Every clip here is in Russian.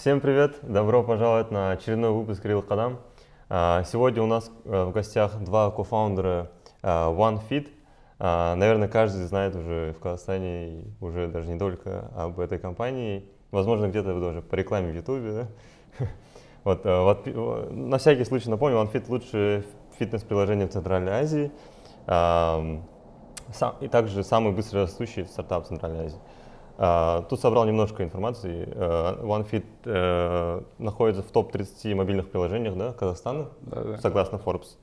Всем привет! Добро пожаловать на очередной выпуск Real Кадам. Сегодня у нас э, в гостях два кофаундера а, OneFit. А, наверное, каждый знает уже в Казахстане уже даже не только об этой компании. Возможно, где-то вы даже по рекламе в YouTube. Да? Вот, вот, на всякий случай напомню, OneFit лучшее фитнес-приложение в Центральной Азии. И также самый быстро растущий стартап в Центральной Азии. Uh, тут собрал немножко информации. Uh, OneFit uh, находится в топ-30 мобильных приложениях да, Казахстана, да, да. согласно Forbes.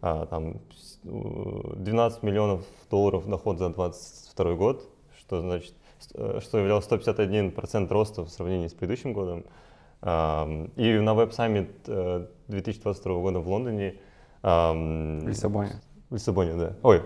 Там 12 миллионов долларов доход за 2022 год, что значит, что являлось 151% роста в сравнении с предыдущим годом. И на Web Summit 2022 года в Лондоне. В Лиссабоне. В Лиссабоне, да. Ой,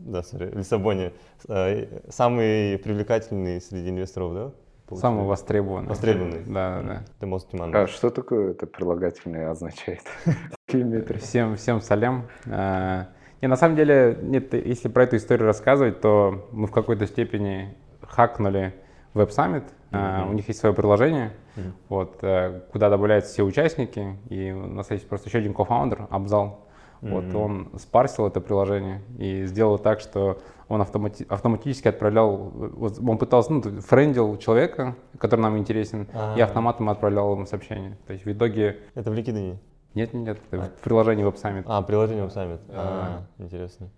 да, смотри, в Лиссабоне э, самый привлекательный среди инвесторов, да? Самый востребованный. Востребованный. Да, да. The most demanded. А что такое это прилагательное означает? Всем, всем салям. А, не, на самом деле, нет, если про эту историю рассказывать, то мы в какой-то степени хакнули Web Summit. Mm-hmm. У них есть свое приложение, mm-hmm. вот, э, куда добавляются все участники. И у нас есть просто еще один кофаундер, Абзал. Mm-hmm. Вот он спарсил это приложение и сделал так, что он автомати- автоматически отправлял, вот он пытался, ну, френдил человека, который нам интересен, А-а-а. и автоматом отправлял ему сообщение. То есть в итоге... Это в LinkedIn? Нет, нет, это а. в приложении WebSummit. А, приложение WebSummit. А, а, интересно.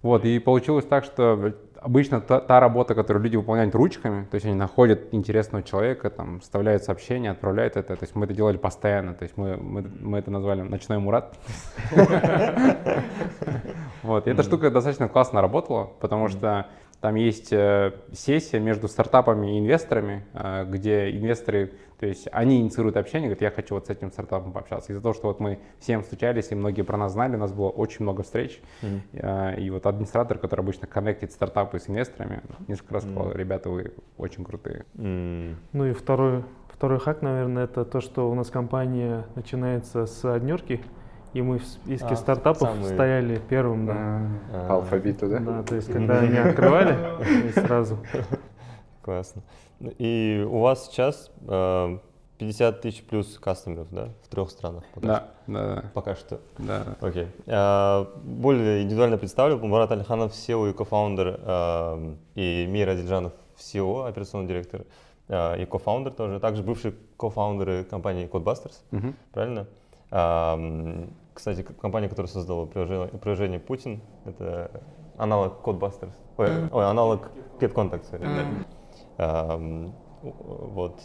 Вот, и получилось так, что обычно та, та работа, которую люди выполняют ручками, то есть они находят интересного человека, там, вставляют сообщение, отправляют это, то есть мы это делали постоянно, то есть мы, мы, мы это назвали «Ночной Мурат». Вот, и эта штука достаточно классно работала, потому что там есть э, сессия между стартапами и инвесторами, э, где инвесторы, то есть они инициируют общение, говорят, я хочу вот с этим стартапом пообщаться. Из-за того, что вот мы всем стучались, и многие про нас знали, у нас было очень много встреч. Mm-hmm. И вот администратор, который обычно коннектит стартапы с инвесторами, несколько раз сказал, mm-hmm. ребята, вы очень крутые. Mm-hmm. Ну и второй, второй хак, наверное, это то, что у нас компания начинается с однерки. И мы в списке а, стартапов самые... стояли первым, да. А, По алфавиту, да? Да, то есть когда они открывали, сразу. Классно. И у вас сейчас 50 э, тысяч плюс кастомеров, да, в трех странах? Пока да, что. да, да. Пока что? Да. Окей. А, более индивидуально представлю, Мурат Алиханов, SEO и кофаундер, э, и Мир Адиджанов, SEO, операционный директор, э, и кофаундер тоже, также бывшие кофаундеры компании Codebusters, угу. правильно? Кстати, компания, которая создала приложение, приложение Путин, это аналог Codebusters, ой, ой аналог GetContact, mm. А, вот.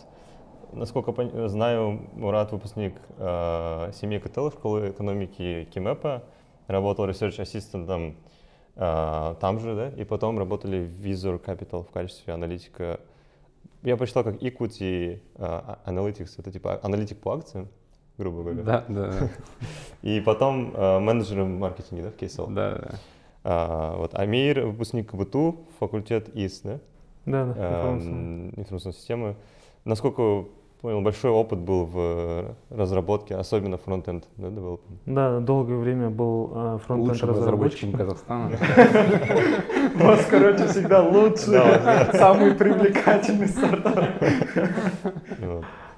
Насколько знаю, Мурат выпускник э, семьи КТЛ школы экономики КИМЭПа, работал research ассистентом э, там же, да, и потом работали в Visor Capital в качестве аналитика. Я прочитал как Equity uh, Analytics, это типа аналитик по акциям грубо говоря. Да, да. И потом менеджером маркетинга, да, в Кейсел. Да, да. А, вот Амир, выпускник КБТУ, факультет ИС, да? Да, да, а, информационной системы. Насколько понял, большой опыт был в разработке, особенно фронтенд, да, development? Да, долгое время был э, фронтенд разработчиком Казахстана. У вас, короче, всегда лучший, самый привлекательный стартап.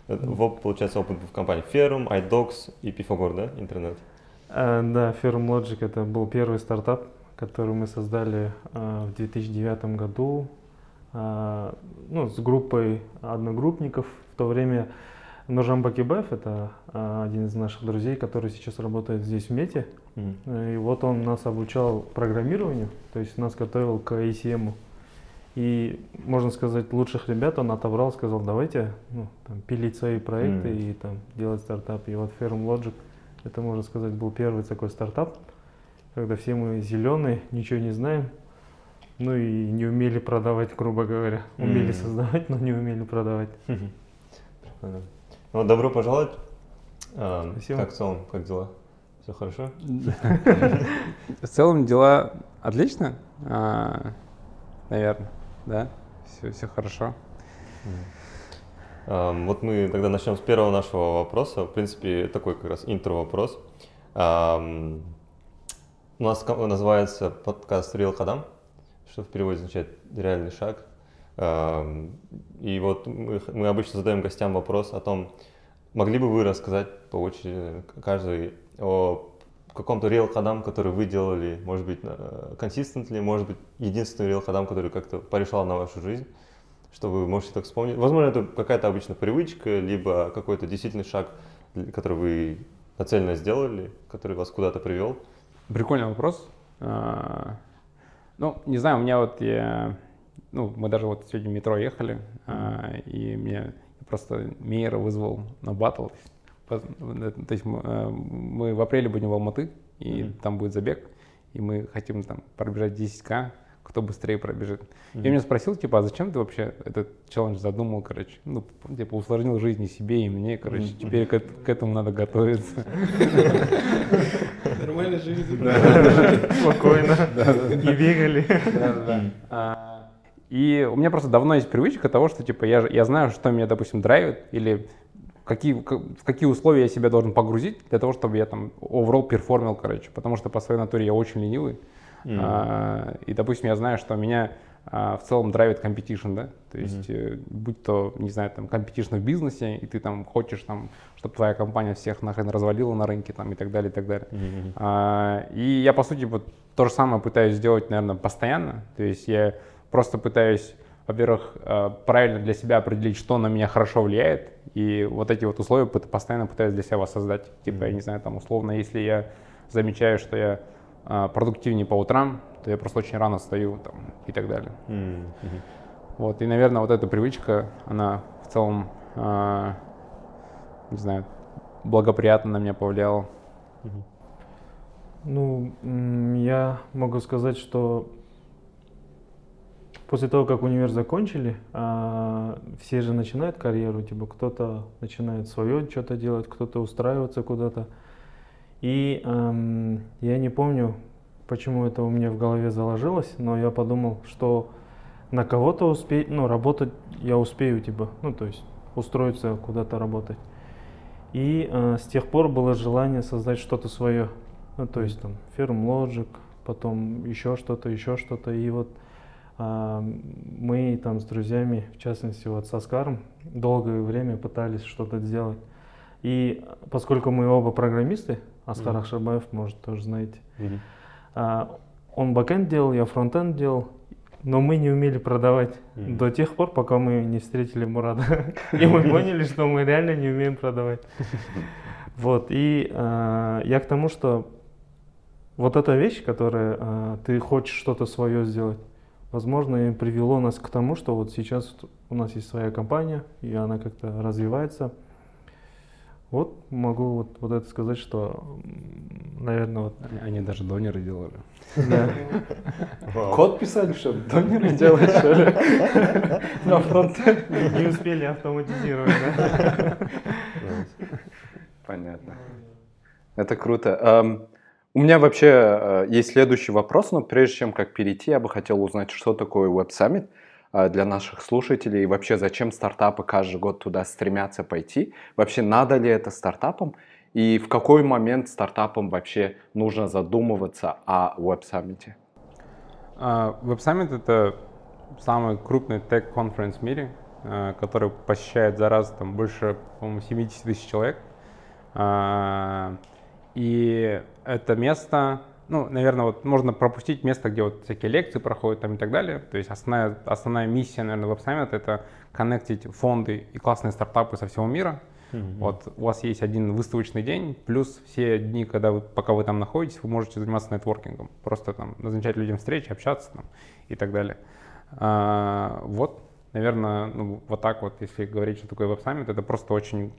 Вот, получается, опыт в компании Ferrum, iDocs и Pifagor, да, интернет? А, да, Ferrum Logic это был первый стартап, который мы создали а, в 2009 году ну, с группой одногруппников. В то время Ножам Бакибаев, это а, один из наших друзей, который сейчас работает здесь в Мете. Mm. И вот он нас обучал программированию, то есть нас готовил к ACM. И, можно сказать, лучших ребят он отобрал, сказал, давайте ну, там, пилить свои проекты mm. и там, делать стартап. И вот Ferrum Logic, это, можно сказать, был первый такой стартап, когда все мы зеленые, ничего не знаем, ну и не умели продавать, грубо говоря. Умели mm. создавать, но не умели продавать. Прикольно. Ну, добро пожаловать. А, Спасибо. Как в целом, как дела? Все хорошо? В целом дела отлично, а, наверное да? Все, все хорошо. Вот мы тогда начнем с первого нашего вопроса. В принципе, такой как раз интро-вопрос. У нас называется подкаст «Real Кадам», что в переводе означает «реальный шаг». Эм, и вот мы, обычно задаем гостям вопрос о том, могли бы вы рассказать по очереди каждый о каком-то реал ходам, который вы делали, может быть, consistently, может быть, единственный реал ходам, который как-то порешал на вашу жизнь, что вы можете так вспомнить. Возможно, это какая-то обычная привычка, либо какой-то действительный шаг, который вы нацельно сделали, который вас куда-то привел. Прикольный вопрос. А, ну, не знаю, у меня вот я, ну, мы даже вот сегодня в метро ехали, mm-hmm. и мне просто Мейера вызвал на батл. То есть мы, э, мы в апреле будем в Алматы, и mm-hmm. там будет забег, и мы хотим там пробежать 10к, кто быстрее пробежит. Mm-hmm. Я меня спросил, типа, а зачем ты вообще этот челлендж задумал, короче? Ну, типа, усложнил жизнь и себе, и мне, короче, mm-hmm. теперь к, к этому надо готовиться. Нормальная жизнь. Спокойно. Не бегали. А, и у меня просто давно есть привычка того, что, типа, я, я знаю, что меня, допустим, драйвит, или какие, в какие условия я себя должен погрузить для того, чтобы я там overall перформил, короче. Потому что по своей натуре я очень ленивый. Mm. А, и, допустим, я знаю, что меня а, в целом драйвит competition, да, то есть mm-hmm. будь то, не знаю, там, competition в бизнесе, и ты там хочешь, там, чтобы твоя компания всех нахрен развалила на рынке, там, и так далее, и так далее. Mm-hmm. А, и я, по сути, вот то же самое пытаюсь сделать, наверное, постоянно, то есть я просто пытаюсь, во-первых, а, правильно для себя определить, что на меня хорошо влияет, и вот эти вот условия постоянно пытаюсь для себя воссоздать. Типа, mm-hmm. я не знаю, там, условно, если я замечаю, что я а, продуктивнее по утрам, то я просто очень рано встаю там, и так далее. Mm-hmm. Вот, и, наверное, вот эта привычка, она в целом, э, не знаю, благоприятно на меня повлияла. Mm-hmm. Ну, я могу сказать, что после того, как универ закончили, а, все же начинают карьеру, типа кто-то начинает свое что-то делать, кто-то устраиваться куда-то. И эм, я не помню, почему это у меня в голове заложилось, но я подумал, что на кого-то успеть, ну, работать я успею, типа, ну, то есть устроиться куда-то работать. И э, с тех пор было желание создать что-то свое, ну, то есть там фирм Logic, потом еще что-то, еще что-то. И вот э, мы там с друзьями, в частности вот с Оскаром, долгое время пытались что-то сделать. И поскольку мы оба программисты, Аскар mm-hmm. Ахшабаев, может, тоже знаете. Mm-hmm. А, он бэкэнд делал, я фронтенд делал, но мы не умели продавать mm-hmm. до тех пор, пока мы не встретили Мурада. И мы поняли, что мы реально не умеем продавать. Вот, и а, я к тому, что вот эта вещь, которая а, ты хочешь что-то свое сделать, возможно, и привело нас к тому, что вот сейчас у нас есть своя компания, и она как-то развивается. Вот могу вот, вот это сказать, что, наверное, вот... Они, даже донеры делали. Да. Код писали, что донеры делать, что ли? На фронте. Не успели автоматизировать, да? Понятно. Это круто. У меня вообще э, есть следующий вопрос, но прежде чем как перейти, я бы хотел узнать, что такое Web Summit. А, для наших слушателей? И вообще, зачем стартапы каждый год туда стремятся пойти? Вообще, надо ли это стартапам? И в какой момент стартапам вообще нужно задумываться о Web Summit? Web Summit — это самый крупный тег-конференс в мире, а, который посещает за раз там, больше, по-моему, 70 тысяч человек. А, и это место ну, наверное, вот можно пропустить место, где вот всякие лекции проходят там и так далее. То есть основная, основная миссия, наверное, Web Summit — это коннектить фонды и классные стартапы со всего мира. Mm-hmm. Вот у вас есть один выставочный день, плюс все дни, когда вы, пока вы там находитесь, вы можете заниматься нетворкингом. Просто там назначать людям встречи, общаться там и так далее. А, вот, наверное, ну, вот так вот, если говорить, что такое Web Summit, это просто очень,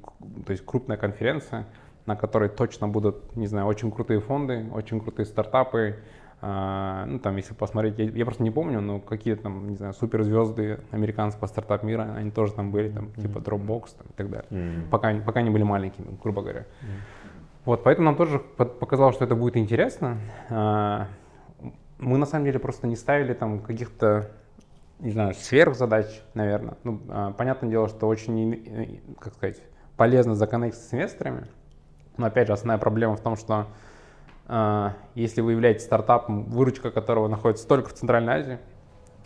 то есть крупная конференция, на которой точно будут, не знаю, очень крутые фонды, очень крутые стартапы. А, ну, там, если посмотреть, я, я просто не помню, но какие там, не знаю, суперзвезды американского стартап мира, они тоже там были, там, типа Dropbox там, и так далее. Mm-hmm. Пока, пока они были маленькими, грубо говоря. Mm-hmm. Вот, поэтому нам тоже показалось, что это будет интересно. А, мы на самом деле просто не ставили там каких-то не знаю, сверхзадач, наверное. Ну, а, понятное дело, что очень, как сказать, полезно законнектиться с инвесторами, но опять же, основная проблема в том, что э, если вы являетесь стартапом, выручка которого находится только в Центральной Азии,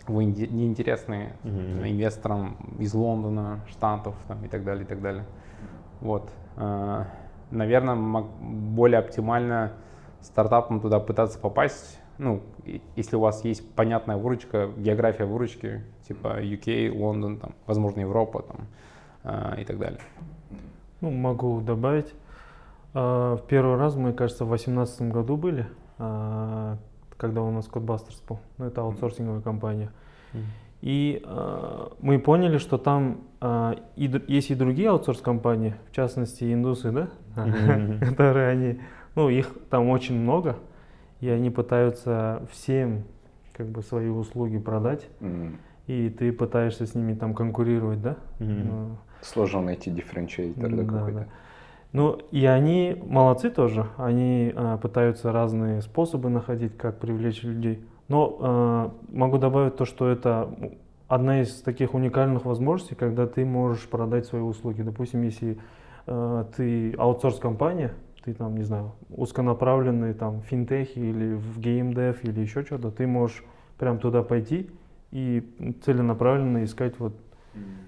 вы неинтересны Мгм. инвесторам из Лондона, Штатов там, и так далее, и так далее. Вот. Наверное, более оптимально стартапам туда пытаться попасть, ну, и- если у вас есть понятная выручка, география выручки, типа UK, Лондон, там, возможно, Европа там, а, и так далее. Ну, могу добавить. А, В первый раз мы, кажется, в 2018 году были, а, когда у нас Codebusters был. Ну, это аутсорсинговая компания. И а, мы поняли, что там и есть и другие аутсорс-компании, в частности, индусы, да, Мгм. которые они, ну, их там очень много, и они пытаются всем как бы свои услуги продать, и ты пытаешься с ними там конкурировать, да? Ну, Сложно найти дифференциатор да, да, какой-то. да. Ну, и они молодцы тоже. Они а, пытаются разные способы находить, как привлечь людей. Но а, могу добавить то, что это одна из таких уникальных возможностей, когда ты можешь продать свои услуги. Допустим, если а, ты аутсорс-компания, ты там, не знаю, узконаправленный там в финтехе или в геймдев или еще что-то, ты можешь прям туда пойти и целенаправленно искать вот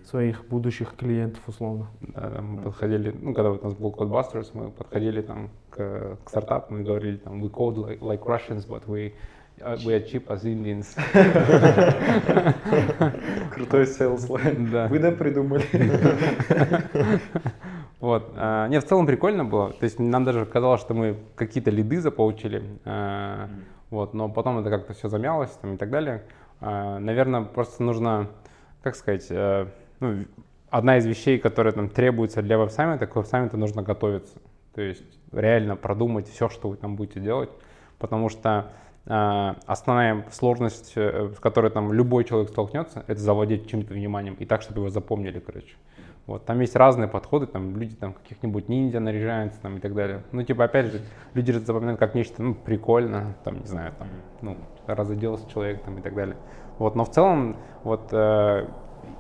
своих будущих клиентов условно. Да, да, мы подходили, ну, когда вот у нас был Codebusters, мы подходили там к, к стартапам и говорили там, we code like, like Russians, but we, uh, we are cheap as Indians. Крутой sales line. Да. Вы да придумали. Вот. а, Не, в целом прикольно было. То есть нам даже казалось, что мы какие-то лиды заполучили. а, Вот, но потом это как-то все замялось там, и так далее. А, Наверное, просто нужно, как сказать, э, ну, одна из вещей, которая там требуется для веб-саммита, к веб-саммиту нужно готовиться. То есть реально продумать все, что вы там будете делать, потому что а, основная сложность, э, с которой там любой человек столкнется, это завладеть чем-то вниманием и так, чтобы его запомнили, короче. Вот, там есть разные подходы, там люди там каких-нибудь ниндзя наряжаются там и так далее. Ну, типа, опять же, люди запоминают как нечто, ну, прикольно, там, не знаю, там, ну, разоделся человек там и так далее. Вот, но в целом, вот, э,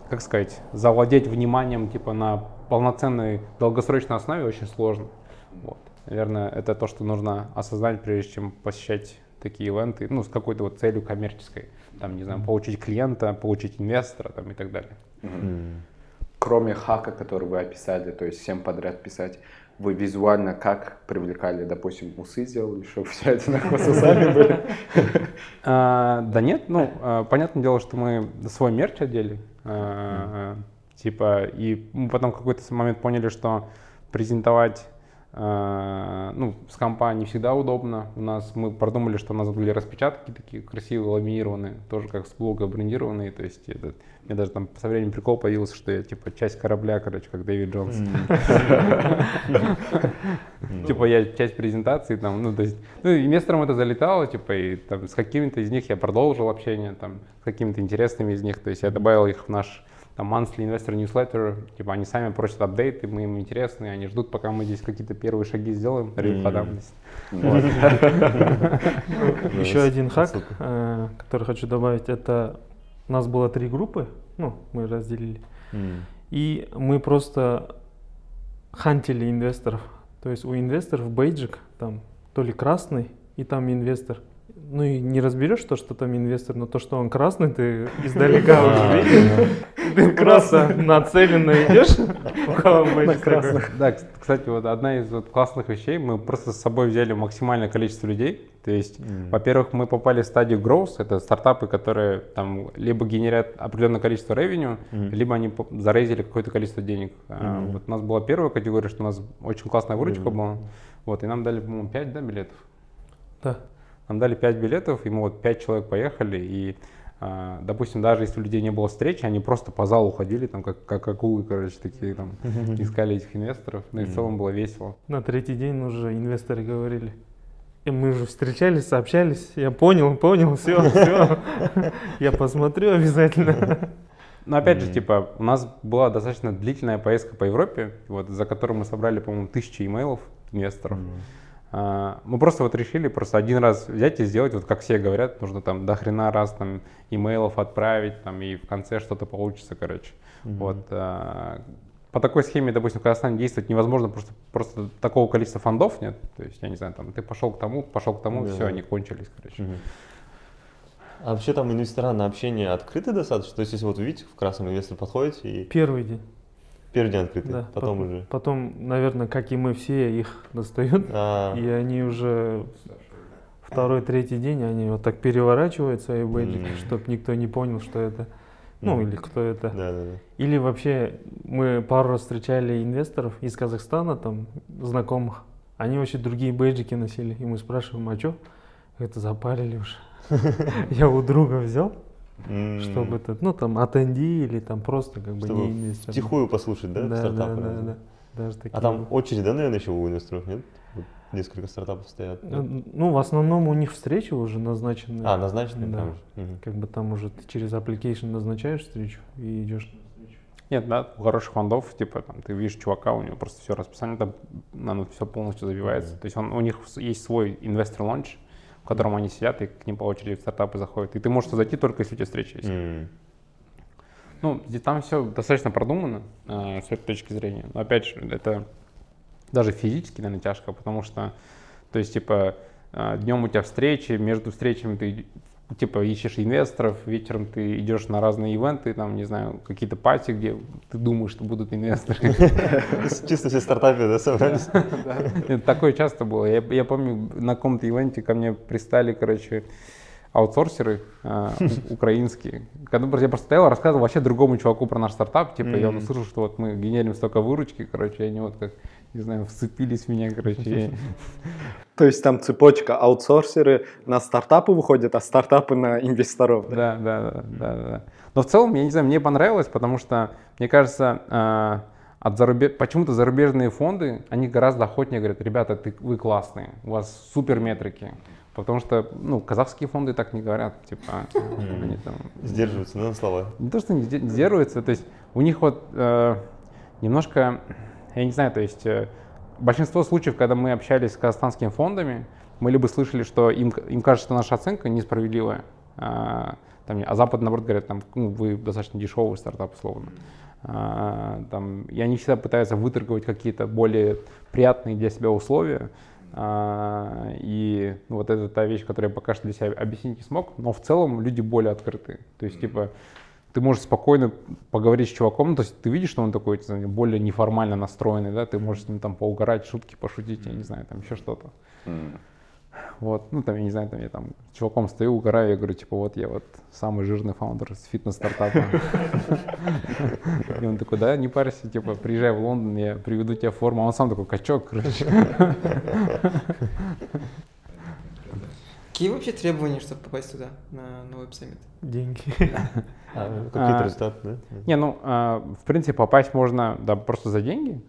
как сказать, завладеть вниманием, типа, на полноценной долгосрочной основе очень сложно. Вот. Наверное, это то, что нужно осознать, прежде чем посещать такие ивенты, ну, с какой-то вот целью коммерческой. Там, не знаю, получить клиента, получить инвестора там, и так далее. М. Кроме хака, который вы описали, то есть всем подряд писать, вы визуально как привлекали, допустим, усы сделали, чтобы все одинаково с усами были? А, да нет, ну, а, понятное дело, что мы свой мерч одели. а, Типа, и мы потом в какой-то момент поняли, что презентовать ну, с компа не всегда удобно. У нас мы продумали, что у нас были распечатки такие красивые, ламинированные, тоже как с блога брендированные. То есть это, мне даже там со временем прикол появился, что я типа часть корабля, короче, как Дэвид Джонс. Типа я часть презентации там, ну то есть, ну инвесторам это залетало, типа и там с какими-то из них я продолжил общение, там с какими-то интересными из них, то есть я добавил их в наш там monthly investor newsletter, типа они сами просят апдейты, мы им интересны, они ждут, пока мы здесь какие-то первые шаги сделаем. Еще один хак, э, который хочу добавить, это у нас было три группы, ну, мы разделили, М. и мы просто хантили инвесторов. То есть у инвесторов бейджик там то ли красный, и там инвестор. Ну и не разберешь то, что там инвестор, но то, что он красный, ты издалека уже видишь. Ты просто нацеленно идешь, у кого бейджик такой. Да, кс- кстати, вот одна из вот классных вещей, мы просто с собой взяли максимальное количество людей. То есть, во-первых, мы попали в стадию growth, это стартапы, которые там либо генерят определенное количество revenue, Мгм. либо они зарейзили какое-то количество денег. А. Вот у нас была первая категория, что у нас очень классная выручка была. Вот, и нам дали, по-моему, 5 да, билетов. Да. Нам дали 5 билетов, и мы вот 5 человек поехали, и, а, допустим, даже если у людей не было встречи, они просто по залу ходили, там, как, как акулы, короче, такие, там, искали этих инвесторов, ну и в целом было весело. На третий день уже инвесторы говорили, «Э, мы уже встречались, сообщались, я понял, понял, все, все, я посмотрю обязательно. Но опять же, типа, у нас была достаточно длительная поездка по Европе, вот, за которую мы собрали, по-моему, тысячи имейлов инвесторов. М. А, мы просто вот решили просто один раз взять и сделать, вот как все говорят, нужно там до хрена раз там имейлов отправить, там, и в конце что-то получится, короче. Мгм. Вот. а, по такой схеме, допустим, в Казахстане действовать невозможно, просто, просто такого количества фондов нет. То есть, я не знаю, там, ты пошел к тому, пошел к тому, Да. все, они кончились, короче. Мгм. А вообще там инвестора на общение открыты достаточно? То есть, если вот увидите, в красном инвестор подходите и Первый день. Первый день открыты, Да, потом пот- уже. Потом, наверное, как и мы все, их достают. А, И они уже второй, третий день, они вот так переворачивают свои бейджики, М. чтобы никто не понял, что это. Ну, Мгм. или кто это. да, да, да. Или вообще мы пару раз встречали инвесторов из Казахстана, там, знакомых. Они вообще другие бейджики носили. И мы спрашиваем, а что? Это запарили уже. Я у друга взял, М, чтобы это, ну, там, атенди или там просто как бы Чтобы не инвестор. Втихую послушать, да, Да, да, стартапы? да, разные? да. Даже такие. А там очередь, да, наверное, еще у инвесторов, нет? Вот несколько стартапов стоят. да? Ну, в основном у них встречи уже назначены. А, назначены да. там же. Мгм. Как бы там уже ты через application назначаешь встречу и идешь. Нет, да, у хороших фондов, типа, там, ты видишь чувака, у него просто все расписание, там, оно все полностью забивается. Мгм. То есть он, у них есть свой инвестор ланч, в котором они сидят, и к ним по очереди в стартапы заходят. И ты можешь зайти только если у тебя встреча есть. М, Ну, там все достаточно продумано э, с этой точки зрения. Но опять же, это даже физически, наверное, тяжко, потому что, то есть, типа, днем у тебя встречи, между встречами ты типа ищешь инвесторов, вечером ты идешь на разные ивенты, там, не знаю, какие-то пати, где ты думаешь, что будут инвесторы. Чисто все стартапы, да, собрались? Такое часто было. Я, я помню, на каком-то ивенте ко мне пристали, короче, аутсорсеры а, украинские. Когда я просто стоял, рассказывал вообще другому чуваку про наш стартап, типа, Мгм. услышал, что вот мы генерим столько выручки, короче, они вот как, не знаю, вцепились в меня, короче. То есть там цепочка аутсорсеры на стартапы выходят, а стартапы на инвесторов. да? Да, да, да. Но в целом, я не знаю, мне понравилось, потому что, мне кажется, а, от зарубеж... почему-то зарубежные фонды, они гораздо охотнее говорят, ребята, ты, вы классные, у вас супер метрики. Потому что, ну, казахские фонды так не говорят, типа, они там... Сдерживаются, да, на слова. Не то, что не сде- сдерживаются, то есть у них вот э, немножко, я не знаю, то есть э, большинство случаев, когда мы общались с казахстанскими фондами, мы либо слышали, что им, им кажется, что наша оценка несправедливая, а, там, а Запад, наоборот, говорят, там, ну, вы достаточно дешевый стартап, условно. А, там, и они всегда пытаются выторговать какие-то более приятные для себя условия. А, и ну, вот это та вещь, которую я пока что для себя объяснить не смог. Но в целом люди более открыты. То есть, типа, ты можешь спокойно поговорить с чуваком, ну, то есть ты видишь, что он такой более неформально настроенный, да, ты можешь с ним там поугарать, шутки пошутить, я не знаю, там еще что-то. М. Вот, ну там, я не знаю, там я там с чуваком стою, угораю, я говорю, типа, вот я вот самый жирный фаундер с фитнес-стартапа. И он такой, да, не парься, типа, приезжай в Лондон, я приведу тебе форму. А он сам такой, качок, короче. Какие вообще требования, чтобы попасть туда, на, на Web Summit? Деньги. А, Какие-то А, результаты, да? Не, ну, а, в принципе, попасть можно, да, просто за деньги.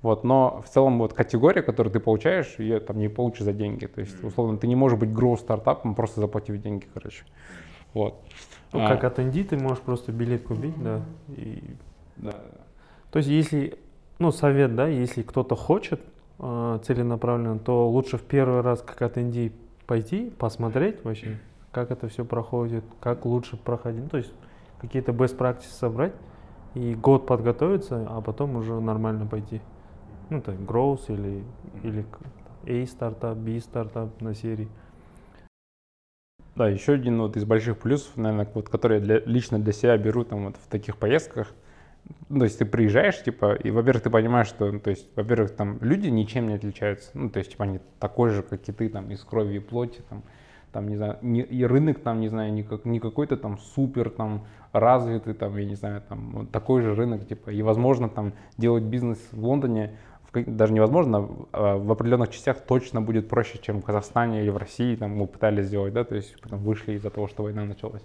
Вот, но в целом вот категория, которую ты получаешь, ее там не получишь за деньги. То есть, условно, ты не можешь быть growth стартапом, просто заплатив деньги, короче. Вот. Ну, А, как атенди, ты можешь просто билет купить, да. И... да. То есть, если, ну, совет, да, если кто-то хочет э, целенаправленно, то лучше в первый раз как атенди пойти, посмотреть вообще, как это все проходит, как лучше проходить. Ну, то есть, какие-то best practices собрать и год подготовиться, а потом уже нормально пойти. Ну, так, growth или, или A стартап, B стартап на серии. Да, еще один вот из больших плюсов, наверное, вот, который я для- лично для себя беру там вот в таких поездках. То есть ты приезжаешь, типа, и, во-первых, ты понимаешь, что, ну, то есть, во-первых, там люди ничем не отличаются. Ну, то есть, типа, они такой же, как и ты, там, из крови и плоти, там, там, не знаю, не- и рынок там, не знаю, не, как, не какой-то там супер там развитый, там, я не знаю, там, вот такой же рынок, типа, и возможно там делать бизнес в Лондоне, в даже невозможно, а в определенных частях точно будет проще, чем в Казахстане или в России, там, мы пытались сделать, да, то есть потом вышли из-за того, что война началась.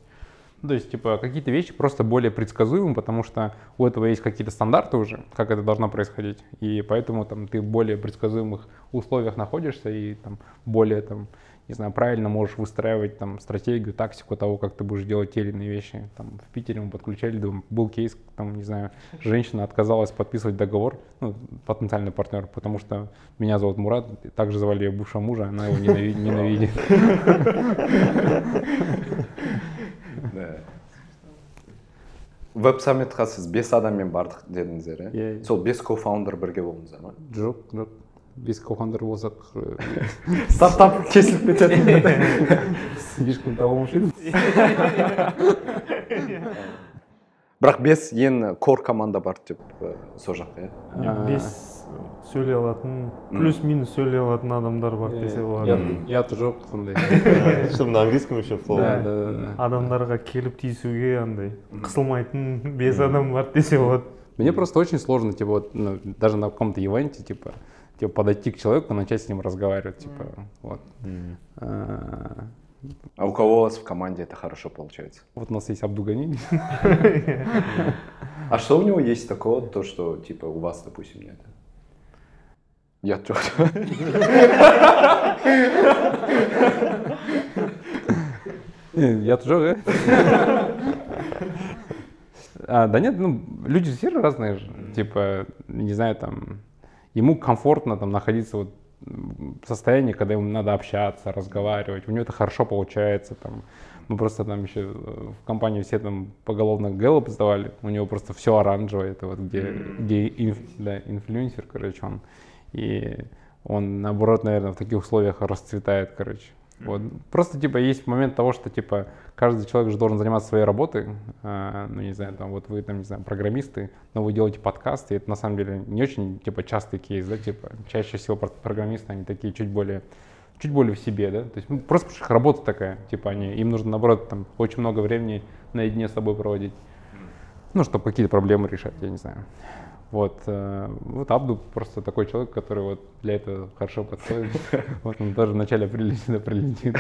Ну, То есть, типа, какие-то вещи просто более предсказуемы, потому что у этого есть какие-то стандарты уже, как это должно происходить, и поэтому там ты в более предсказуемых условиях находишься и там более там, не знаю, правильно можешь выстраивать там стратегию, тактику того, как ты будешь делать те или иные вещи. Там в Питере мы подключали, там, был кейс, там, не знаю, женщина отказалась подписывать договор, ну, потенциальный партнер, потому что меня зовут Мурат, также звали ее бывшего мужа, она его ненави- ненавидит. веб саммитқа сіз бес адаммен бардық дедіңіздер иә Иә, иә. сол бес кофаундер бірге болдыңыздар ма Жоқ, жоқ. без кофаундер болсақ стартап кесіліп кетеді слишком талмушит бірақ бес ең кор команда бар деп э, сол жақта иә. Бес сөйлей алатын плюс минус сөйлей алатын адамдар бар десе болады ұят ұят жоқ сондай Чтобы на английском еще flow. да да да. адамдарға келіп тиісуге андай қысылмайтын бес адам бар десе болады Мне просто очень сложно, типа, вот, даже на каком-то ивенте, типа, типа, подойти к человеку, начать с ним разговаривать, типа, вот. А, у кого у вас в команде это хорошо получается Вот у нас есть Абдугани. а что у него есть такого то что типа у вас допустим нет я жоқ Я тоже? А, Да нет, ну, люди все разные же. Типа, не знаю, там, ему комфортно там находиться вот состоянии, когда ему надо общаться, разговаривать. У него это хорошо получается. Там. Мы просто там еще в компании все там поголовно Гэллоп сдавали. У него просто все оранжевое. Это вот где, где инф- да, инфлюенсер, короче, он. И он, наоборот, наверное, в таких условиях расцветает, короче. Вот. Просто, типа, есть момент того, что, типа, каждый человек же должен заниматься своей работой. А, ну, не знаю, там, вот вы, там, не знаю, программисты, но вы делаете подкасты, и это, на самом деле, не очень, типа, частый кейс, да, типа, чаще всего про- программисты, они такие чуть более чуть более в себе, да, то есть ну, просто потому что их работа такая, типа они, им нужно наоборот там очень много времени наедине с собой проводить, ну, чтобы какие-то проблемы решать, я не знаю. Вот, э, вот Абду просто такой человек, который вот для этого хорошо подходит. Вот он тоже в начале апреля сюда прилетит,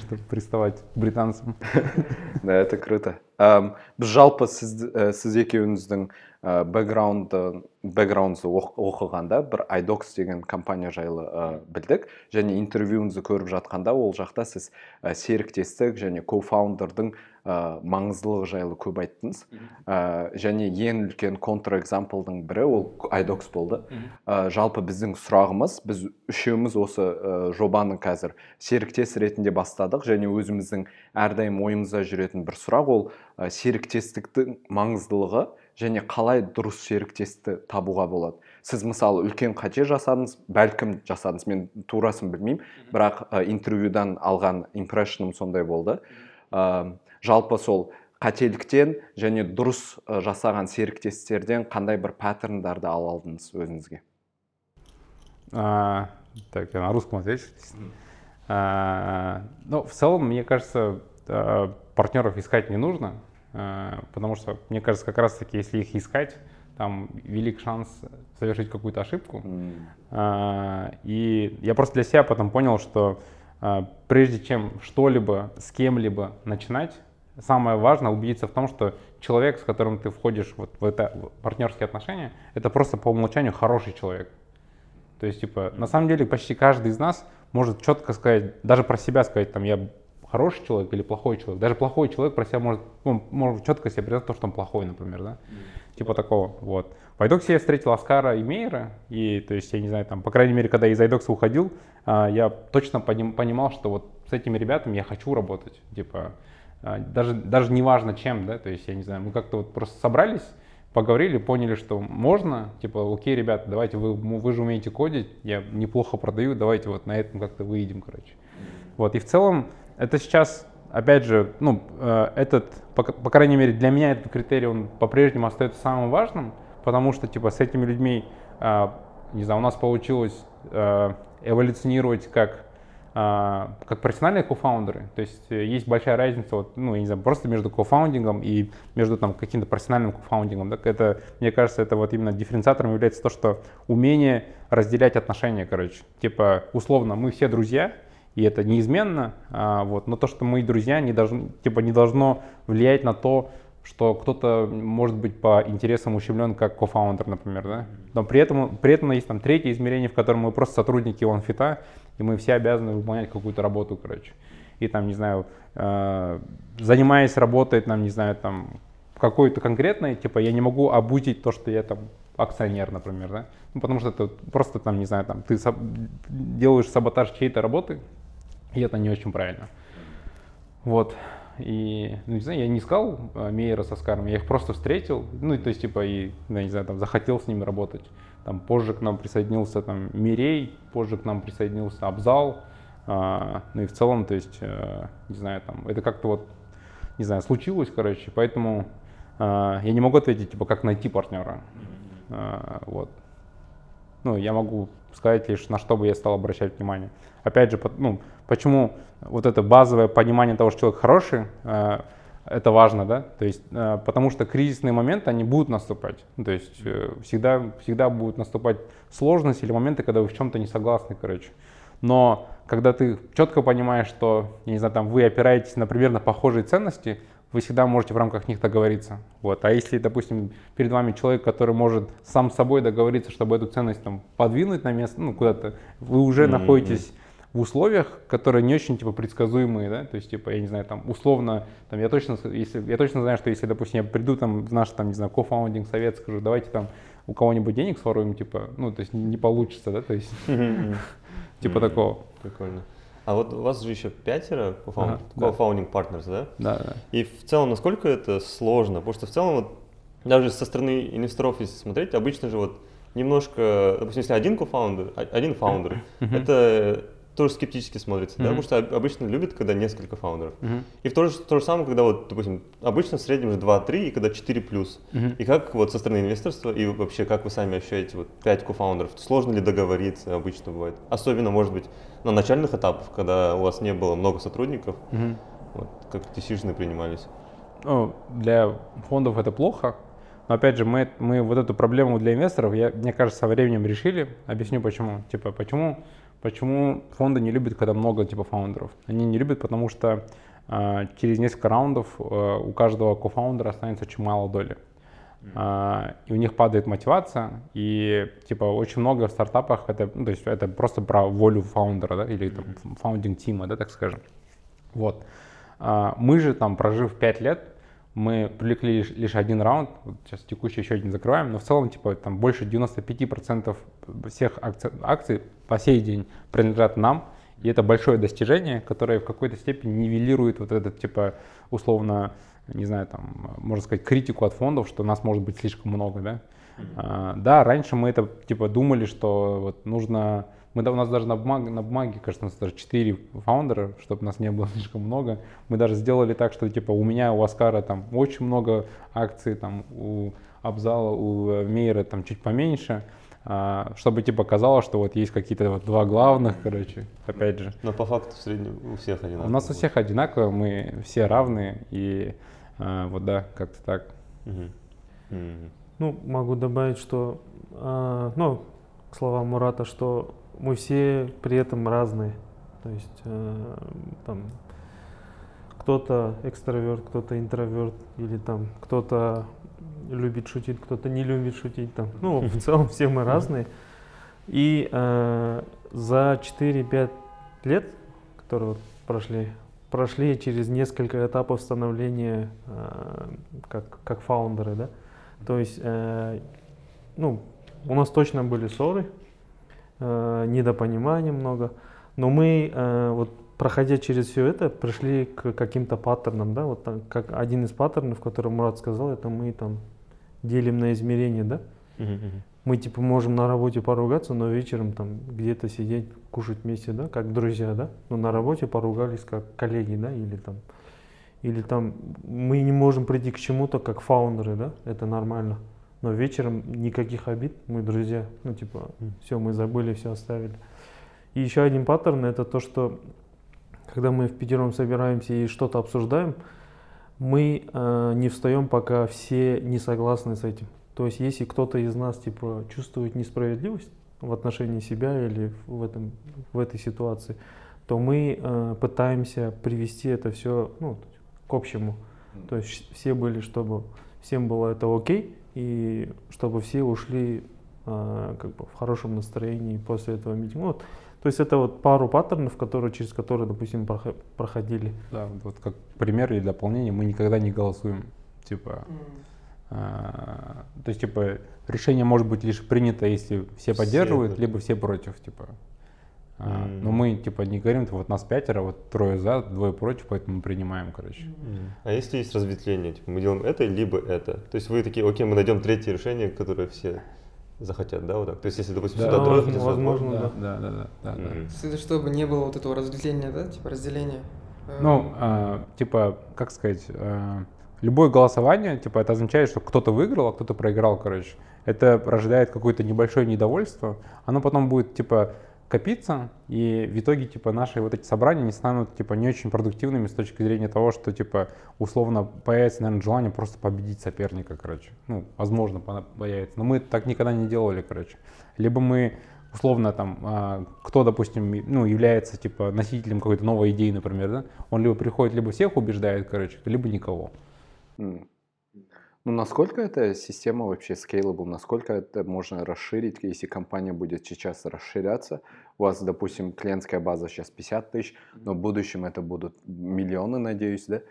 чтобы приставать к британцам. да это круто Ам, біз жалпы сіз, і, сіз екеуіңіздің бэкграунды бэкграундты оқ- оқығанда бір idox деген компания жайлы і, білдік. Және интервьюіңізді көріп жатқанда ол жақта сіз і, серіктестік және кофаундердің і, маңыздылығы жайлы көп айттыңыз. Ә, және ең үлкен контрэкзамплдың бірі ол idox болды. Ә, жалпы біздің сұрағымыз біз үшеуміз осы ә, жобаны қазір серіктес ретінде бастадық. Және өзіміздің әрдайым ойымызда жүретін бір сұрақ ол ә, серіктестіктің маңыздылығы және қалай дұрыс серіктесті табуға болады. Сіз мысалы үлкен қате жасадыңыз бәлкім жасадыңыз мен турасын білмеймін бірақ ә, интервьюдан алған импрессионым сондай болды. Ә, жалпы сол қателіктен және дұрыс жасаған серіктестерден қандай бір паттерндарды ала алдыңыз өзіңізге? А, Так, я на русском отвечу. А, Ну, в целом, мне кажется, партнеров искать не нужно, потому что, мне кажется, как раз-таки, если их искать, там велик шанс совершить какую-то ошибку. А, И я просто для себя потом понял, что а, прежде чем что-либо с кем-либо начинать, самое важное убедиться в том, что человек, с которым ты входишь вот в это в партнерские отношения, это просто по умолчанию хороший человек. То есть, типа, на самом деле почти каждый из нас может четко сказать, даже про себя сказать, там, я хороший человек или плохой человек. Даже плохой человек про себя может, ну, может четко себе признать то, что он плохой, например, да? Типа такого, вот. В Айдоксе я встретил Оскара и Мейера, и, то есть, я не знаю, там, по крайней мере, когда я из Айдокса уходил, а, я точно поним- понимал, что вот с этими ребятами я хочу работать, типа, а, даже, даже не важно чем, да, то есть, я не знаю, мы как-то вот просто собрались, поговорили, поняли, что можно, типа, окей, ребята, давайте, вы, вы же умеете кодить, я неплохо продаю, давайте вот на этом как-то выйдем, короче. Вот, и в целом, это сейчас, опять же, ну, э, этот, по, по крайней мере, для меня этот критерий, он по-прежнему остается самым важным, потому что, типа, с этими людьми, э, не знаю, у нас получилось э, эволюционировать как как профессиональные кофаундеры. То есть есть большая разница, вот, ну, я не знаю, просто между кофаундингом и между там каким-то профессиональным кофаундингом. Так это, мне кажется, это вот именно дифференциатором является то, что умение разделять отношения, короче. Типа, условно, мы все друзья, и это неизменно, а, вот, но то, что мы друзья, не, должно, типа, не должно влиять на то, что кто-то может быть по интересам ущемлен как кофаундер, например, да? Но при этом, при этом есть там третье измерение, в котором мы просто сотрудники OneFit, и мы все обязаны выполнять какую-то работу, короче. И там, не знаю, э, занимаясь работой, там, не знаю, там, какой-то конкретной, типа, я не могу обузить то, что я там акционер, например, да? Ну, потому что это просто там, не знаю, там, ты делаешь саботаж чьей-то работы, и это не очень правильно. Вот. И, ну, не знаю, я не искал э, Мейера со Скаром, я их просто встретил, ну, то есть, типа, и, ну, не знаю, там, захотел с ними работать. там позже к нам присоединился там Мирей, позже к нам присоединился Абзал, а, ну и в целом, то есть, э, не знаю, там, это как-то вот, не знаю, случилось, короче, поэтому а, я не могу ответить, типа, как найти партнера, А, вот. Ну, я могу сказать лишь, на что бы я стал обращать внимание. Опять же, ну, почему вот это базовое понимание того, что человек хороший, э, это важно, да? То есть, э, потому что кризисные моменты, они будут наступать. Ну, То есть, э, всегда, всегда будут наступать сложности или моменты, когда вы в чем-то не согласны, короче. Но когда ты четко понимаешь, что, я не знаю, там, вы опираетесь на примерно похожие ценности, вы всегда можете в рамках них договориться. Вот. А если, допустим, перед вами человек, который может сам с собой договориться, чтобы эту ценность там, подвинуть на место, ну, куда-то, вы уже Мгм. находитесь в условиях, которые не очень типа предсказуемые, да, то есть типа я не знаю там условно там я точно если я точно знаю, что если допустим я приду там в наш там не знаю кофаундинг совет скажу давайте там у кого-нибудь денег своруем типа ну то есть не получится, да, то есть типа такого, Прикольно. А вот у вас же еще пятеро кофаундинг партнерс, да? да, да. И в целом, насколько это сложно? Потому что в целом, вот, даже со стороны инвесторов, если смотреть, обычно же вот немножко, допустим, если один cofounder, а- один founder, это тоже скептически смотрится, да? Мгм. Потому что об- обычно любят, когда несколько founder ов. Мгм. И в то же, то же самое, когда вот, допустим, обычно в среднем же 2-3, и когда 4 плюс. Мгм. И как вот со стороны инвесторства, и вообще, как вы сами ощущаете, вот 5 cofounder ов, сложно ли договориться обычно бывает? Особенно, может быть, на начальных этапах, когда у вас не было много сотрудников, Мгм. вот, как decision принимались. Ну, для фондов это плохо. Но опять же, мы, мы вот эту проблему для инвесторов, я, мне кажется, со временем решили. Объясню почему. Типа, почему, почему фонды не любят, когда много типа фаундеров? Они не любят, потому что а, через несколько раундов а, у каждого кофаундера останется очень мало доли. А, и у них падает мотивация, и типа очень много в стартапах это, ну, то есть это просто про волю фаундера, да, или там, фаундинг тима, да, так скажем. Вот. А, Мы же там, прожив 5 лет, мы привлекли лишь, лишь один раунд, вот сейчас текущий еще один закрываем, но в целом, типа, там больше 95% всех акций, акций по сей день принадлежат нам, и это большое достижение, которое в какой-то степени нивелирует вот этот, типа, условно, не знаю, там, можно сказать, критику от фондов, что нас может быть слишком много, да. А, да, раньше мы это, типа, думали, что вот нужно мы, у нас даже на бумаге, на бумаге, кажется, у нас даже 4 фаундера, чтобы нас не было слишком много. Мы даже сделали так, что типа у меня, у Аскара там очень много акций, там у Абзала, у э, Мейера там чуть поменьше, а, чтобы типа казалось, что вот есть какие-то вот два главных, короче, опять же. Но по факту в среднем у всех одинаково. У нас у всех одинаково, мы все равны, и а, вот да, как-то так. Мгм. Мгм. Ну, могу добавить, что, а, ну, к словам Мурата, что мы все при этом разные. То есть э, там кто-то экстраверт, кто-то интроверт, или там кто-то любит шутить, кто-то не любит шутить. Там. Ну, в целом все мы разные. И э, за 4-5 лет, которые вот прошли, прошли через несколько этапов становления э, как, как фаундеры, да. То есть, э, ну, у нас точно были ссоры, э, недопонимания много, но мы э, вот проходя через все это, пришли к каким-то паттернам, да, вот так, как один из паттернов, который Мурат сказал, это мы там делим на измерения, да, мы типа можем на работе поругаться, но вечером там где-то сидеть, кушать вместе, да, как друзья, да, но на работе поругались как коллеги, да, или там, или там мы не можем прийти к чему-то как фаундеры, да, это нормально, но вечером никаких обид, мы друзья, ну типа все, мы забыли, все оставили. И еще один паттерн это то, что когда мы в пятером собираемся и что-то обсуждаем, мы э, не встаем, пока все не согласны с этим. То есть, если кто-то из нас типа чувствует несправедливость в отношении себя или в этом в этой ситуации, то мы э, пытаемся привести это все ну, к общему. То есть все были, чтобы всем было это окей и чтобы все ушли э, как бы в хорошем настроении после этого митинга. Вот. То есть это вот пару паттернов, которые через которые, допустим, прохо- проходили. Да, вот как пример или дополнение, мы никогда не голосуем. Типа, а, то есть, типа, решение может быть лишь принято, если все Все поддерживают, либо все против, типа. А, М. Но мы, типа, не говорим, вот нас пятеро, вот трое за, двое против, поэтому мы принимаем, короче. Мгм. А если есть разветвление, типа мы делаем это, либо это. То есть вы такие, окей, мы найдем третье решение, которое все захотят, да, вот так? То есть, если, допустим, Да, сюда возможно, дропнуть за возможно. Да, да, да, да, да, да. Мгм. Это чтобы не было вот этого разделения, да, типа разделения. Э, Ну, а, типа, как сказать, а, любое голосование, типа, это означает, что кто-то выиграл, а кто-то проиграл, короче. Это рождает какое-то небольшое недовольство. Оно потом будет, типа, копиться, и в итоге, типа, наши вот эти собрания не станут, типа, не очень продуктивными с точки зрения того, что, типа, условно появится, наверное, желание просто победить соперника, короче. Ну, возможно, по- появится. Но мы так никогда не делали, короче. Либо мы условно там, а, кто, допустим, ну, является типа носителем какой-то новой идеи, например, да, он либо приходит, либо всех убеждает, короче, либо никого. М. Ну, насколько эта система вообще scalable, насколько это можно расширить, если компания будет сейчас расширяться? У вас, допустим, клиентская база сейчас 50 тысяч, но в будущем это будут миллионы, надеюсь, да?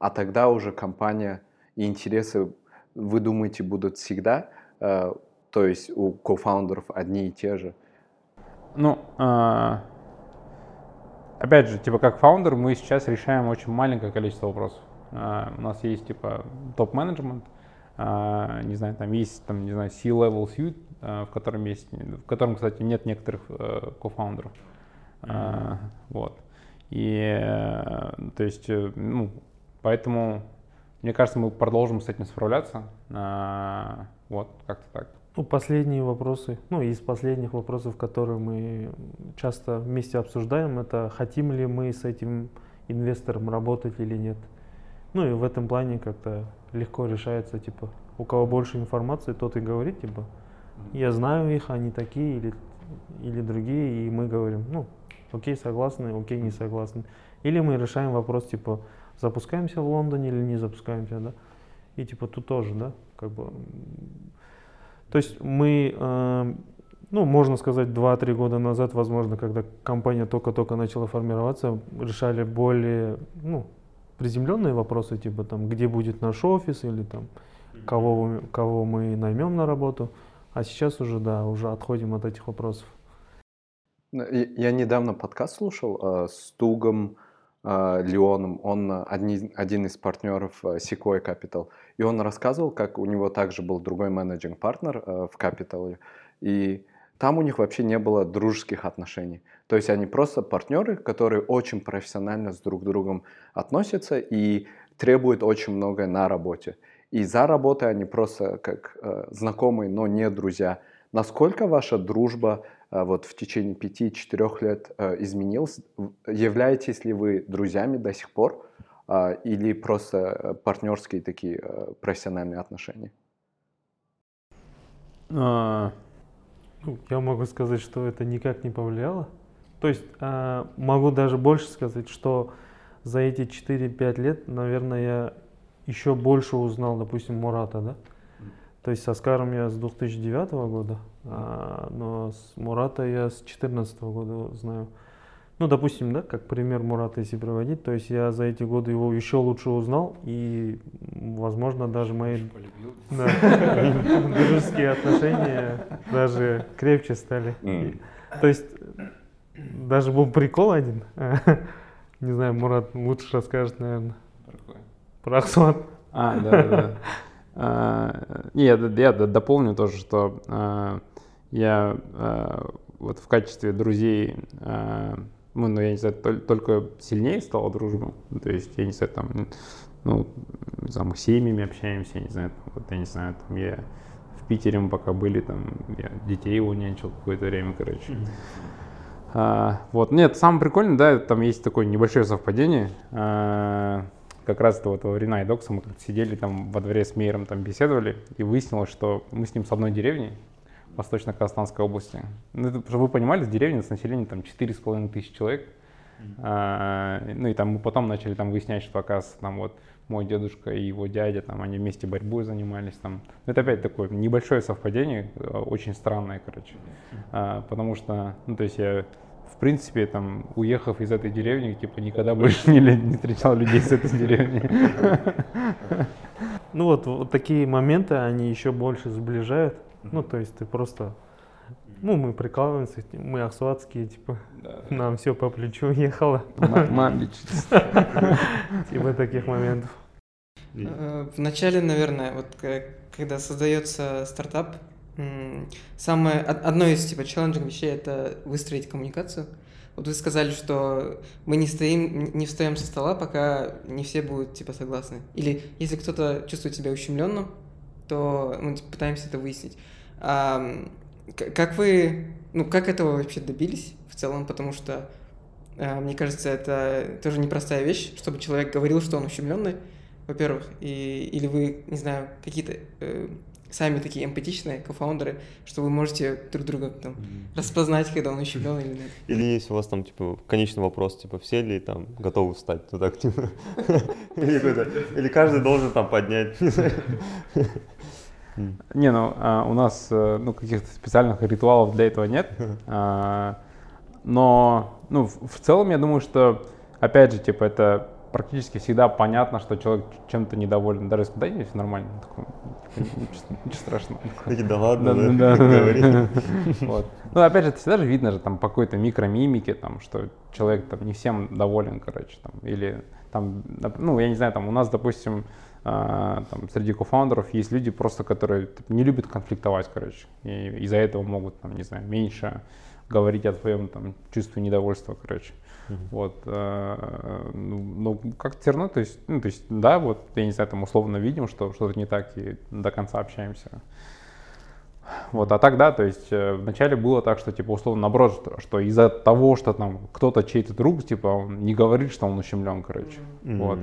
А тогда уже компания и интересы, вы думаете, будут всегда, э, то есть у кофаундеров одни и те же? Ну, а, опять же, типа как фаундер мы сейчас решаем очень маленькое количество вопросов. А, у нас есть типа топ-менеджмент, не знаю, там есть там, не знаю, C-level suite, а, в котором есть, в котором, кстати, нет некоторых э, кофаундеров. А, вот. И, э, то есть, э, ну, поэтому, мне кажется, мы продолжим с этим справляться. А, вот, как-то так. Ну, последние вопросы, ну, из последних вопросов, которые мы часто вместе обсуждаем, это хотим ли мы с этим инвестором работать или нет. Ну, и в этом плане как-то легко решается, типа, у кого больше информации, тот и говорит, типа, я знаю их, они такие или, или другие, и мы говорим, ну, окей, согласны, окей, не согласны. Или мы решаем вопрос, типа, запускаемся в Лондоне или не запускаемся, да. И типа тут тоже, да, как бы. То есть мы, э, ну, можно сказать, 2-3 года назад, возможно, когда компания только-только начала формироваться, решали более, ну, приземленные вопросы, типа там, где будет наш офис или там, кого, кого мы наймем на работу. А сейчас уже, да, уже отходим от этих вопросов. Ну, Я недавно подкаст слушал э, с Тугом э, Леоном, он э, одни- один из партнеров э, Sequoia Capital, и он рассказывал, как у него также был другой менеджинг партнер э, в Capital, и там у них вообще не было дружеских отношений. То есть они просто партнеры, которые очень профессионально с друг другом относятся и требуют очень многое на работе. И за работой они просто как э, знакомые, но не друзья. Насколько ваша дружба э, вот в течение пяти-четырех лет э, изменилась? Являетесь ли вы друзьями до сих пор а, или просто э, партнерские такие э, профессиональные отношения? А, Ну, я могу сказать, что это никак не повлияло. То есть а, могу даже больше сказать, что за эти 4-5 лет, наверное, я еще больше узнал, допустим, Мурата, да? То есть с Аскаром я с 2009 года, а, но с Мурата я с 2014 года знаю. Ну, допустим, да, как пример Мурата, если приводить, то есть я за эти годы его еще лучше узнал, и, возможно, даже мои да, дружеские отношения даже крепче стали. То есть даже был прикол один. Не знаю, Мурат лучше расскажет, наверное, про Ахсуат. А, да, да, да. А, Не, я, я дополню тоже, что а, я а, вот в качестве друзей, а, ну, ну, я не знаю, тол- только сильнее стала дружба. То есть, я не знаю, там, ну, не знаю, мы с семьями общаемся, я не знаю, там, вот, я не знаю, там, я в Питере мы пока были, там, я детей его нянчил какое-то время, короче. А, вот, нет, самое прикольное, да, там есть такое небольшое совпадение. А, как раз вот во Рина и Докса мы сидели там во дворе с Мейером, там беседовали, и выяснилось, что мы с ним с одной деревни, Восточно-Казахстанской области. Ну, это, чтобы вы понимали, с деревни с населением там 4,5 тысяч человек. А, ну и там мы потом начали там выяснять, что оказывается там вот мой дедушка и его дядя, там они вместе борьбой занимались там. Ну, Это опять такое небольшое совпадение, очень странное, короче. А, потому что, ну то есть я в принципе, там, уехав из этой деревни, типа, никогда больше не, не встречал людей с этой деревни. Ну вот, вот такие моменты, они еще больше сближают. Ну, то есть ты просто... Ну, мы прикалываемся, мы ахсуатские, типа, нам все по плечу ехало. Типа таких моментов. Э, В начале, наверное, вот когда создается стартап, самое, од- одно из типа челленджинг вещей это выстроить коммуникацию. Вот вы сказали, что мы не стоим, не встаем со стола, пока не все будут типа согласны. Или если кто-то чувствует себя ущемленным, то мы типа, пытаемся это выяснить. А, как вы, ну как этого вообще добились в целом, потому что а, мне кажется, это тоже непростая вещь, чтобы человек говорил, что он ущемленный, во-первых, и, или вы, не знаю, какие-то э, сами такие эмпатичные кофаундеры, что вы можете друг друга там распознать, когда он ущемленный или нет. Или есть у вас там, типа, конечный вопрос, типа, все ли там готовы встать туда активно? Или какой-то- Или каждый должен там поднять, не. Не, ну а, у нас э, ну, каких-то специальных ритуалов для этого нет. А, но ну, в, в целом я думаю, что опять же, типа, это практически всегда понятно, что человек чем-то недоволен. Даже если да, нет, всё нормально. Такой, ничего, ничего страшного. Такие, да ладно, Да, да, да, да. говори. Вот. Ну, опять же, это всегда же видно же там по какой-то микромимике, там, что человек там не всем доволен, короче, там, или там, ну, я не знаю, там, у нас, допустим, там, среди кофаундеров есть люди просто, которые типа, не любят конфликтовать, короче, и из-за этого могут, там, не знаю, меньше говорить о своем там чувстве недовольства, короче. Вот, э, ну, ну, как все равно, то есть, ну, то есть, да, вот, я не знаю, там условно видим, что что-то не так, и до конца общаемся. Вот, а так, да, то есть э, вначале было так, что, типа, условно, наоборот, что, что из-за того, что там кто-то чей-то друг, типа, он не говорит, что он ущемлен, короче. Вот.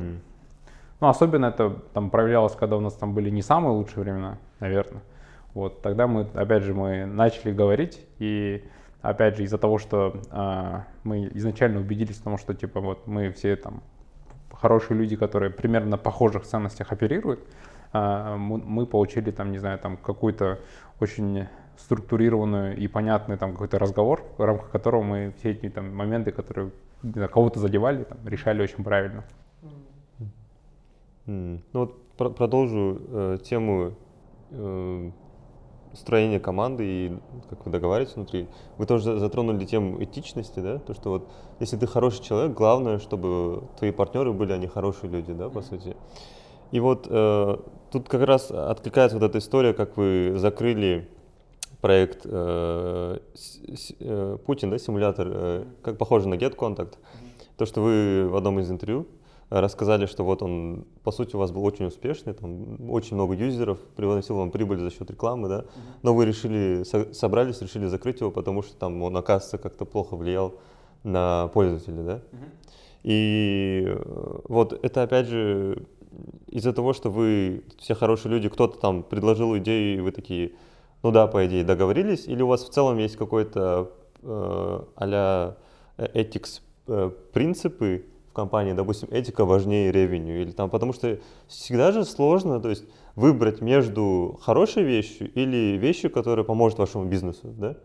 Ну, особенно это там проявлялось, когда у нас там были не самые лучшие времена, наверное. Вот, тогда мы, опять же, мы начали говорить, и опять же, из-за того, что а, мы изначально убедились в том, что, типа, вот мы все там хорошие люди, которые примерно на похожих ценностях оперируют, а, мы, получили там, не знаю, там какую-то очень структурированную и понятный там какой-то разговор, в рамках которого мы все эти там моменты, которые кого-то задевали, там, решали очень правильно. Ну вот про- продолжу э, тему э, строения команды и как вы договариваетесь внутри. Вы тоже затронули тему этичности, да? То, что вот если ты хороший человек, главное, чтобы твои партнеры были, они хорошие люди, да, по сути. И вот э, тут как раз откликается вот эта история, как вы закрыли проект э, с- с- э, Путин, да, симулятор, э, как похоже на GetContact. То, что вы в одном из интервью рассказали, что вот он, по сути, у вас был очень успешный, там очень много юзеров, приносил вам прибыль за счет рекламы, да, но вы решили, со- собрались, решили закрыть его, потому что там он, оказывается, как-то плохо влиял на пользователя, да. И э, вот это опять же из-за того, что вы все хорошие люди, кто-то там предложил идею, и вы такие, ну да, по идее, договорились, или у вас в целом есть какой-то э, а-ля ethics э, принципы в компании, допустим, этика важнее ревеню, или там, потому что всегда же сложно, то есть выбрать между хорошей вещью или вещью, которая поможет вашему бизнесу, да?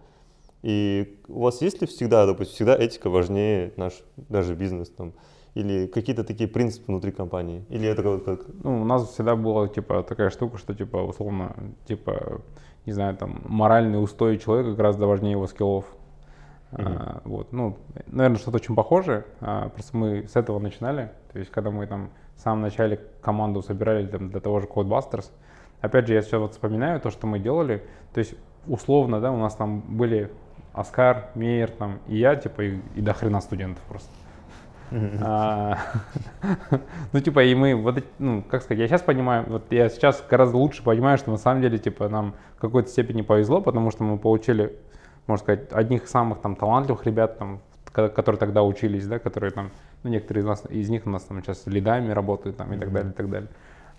И у вас есть ли всегда, допустим, всегда этика важнее наш даже бизнес там? Или какие-то такие принципы внутри компании? Или это как, как Ну, у нас всегда была, типа, такая штука, что, типа, условно, типа, не знаю, там, моральный устой человека гораздо важнее его скиллов. А, вот, ну, наверное, что-то очень похожее, а, просто мы с этого начинали, то есть, когда мы там в самом начале команду собирали там, для того же Codebusters, опять же, я сейчас вот вспоминаю то, что мы делали, то есть, условно, да, у нас там были Оскар, Мейер, там, и я, типа, и, и до хрена студентов просто. А, Ну, типа, и мы, вот, ну, как сказать, я сейчас понимаю, вот я сейчас гораздо лучше понимаю, что на самом деле, типа, нам в какой-то степени повезло, потому что мы получили, можно сказать, одних самых там талантливых ребят, там, ко- которые тогда учились, да, которые там, ну, некоторые из нас, из них у нас там сейчас лидами работают, там, и так далее, и так далее.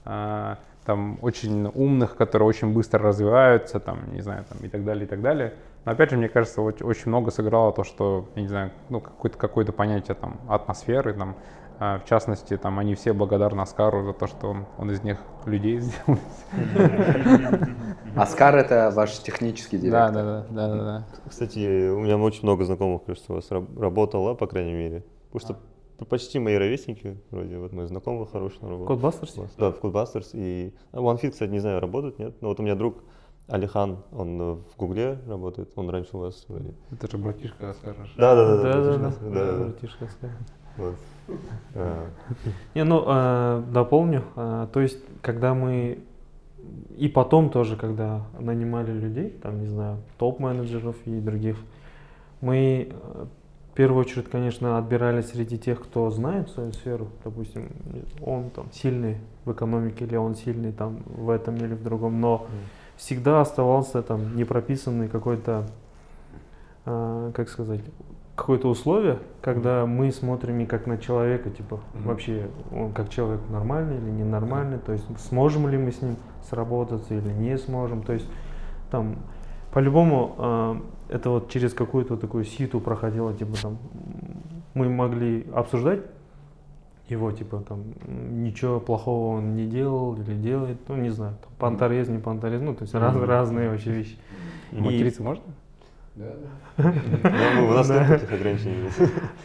А, Там очень умных, которые очень быстро развиваются, там, не знаю, там, и так далее, и так далее. Но опять же, мне кажется, оч- очень много сыграло то, что, я не знаю, ну, какое-то какое понятие там атмосферы, там, в частности, там, они все благодарны Оскару за то, что он, он из них людей сделал. Оскар это ваш технический директор. да, да, да, да, да. Кстати, у меня очень много знакомых, кажется, у вас раб- работало, по крайней мере. Потому что почти мои ровесники, вроде, вот мой знакомый хороший на работе. Codebusters? Вот, Да, в Codebusters. И а, OneFit, кстати, не знаю, работает, нет? Но вот у меня друг Алихан, он э, в Гугле работает, он раньше у вас вроде. Это же братишка Оскара. Да, да, Да, да, да. да, да. Братишка скажет. А, Не, ну, э, дополню. Э, то есть, когда мы и потом тоже, когда нанимали людей, там, не знаю, топ-менеджеров и других, мы э, в первую очередь, конечно, отбирали среди тех, кто знает свою сферу. Допустим, он там сильный в экономике или он сильный там в этом или в другом, но всегда оставался там непрописанный какой-то, э, как сказать, какое-то условие, когда мы смотрим не как на человека, типа Мгм. вообще он как человек нормальный или ненормальный, то есть сможем ли мы с ним сработаться или не сможем, то есть там по-любому э, это вот через какую-то такую ситу проходило, типа там мы могли обсуждать его, типа там ничего плохого он не делал или делает, ну не знаю, там, понторез, не понторез, ну то есть раз- Мгм. разные вообще вещи. И- Материться можно? Ну, у нас нет Да. таких ограничений.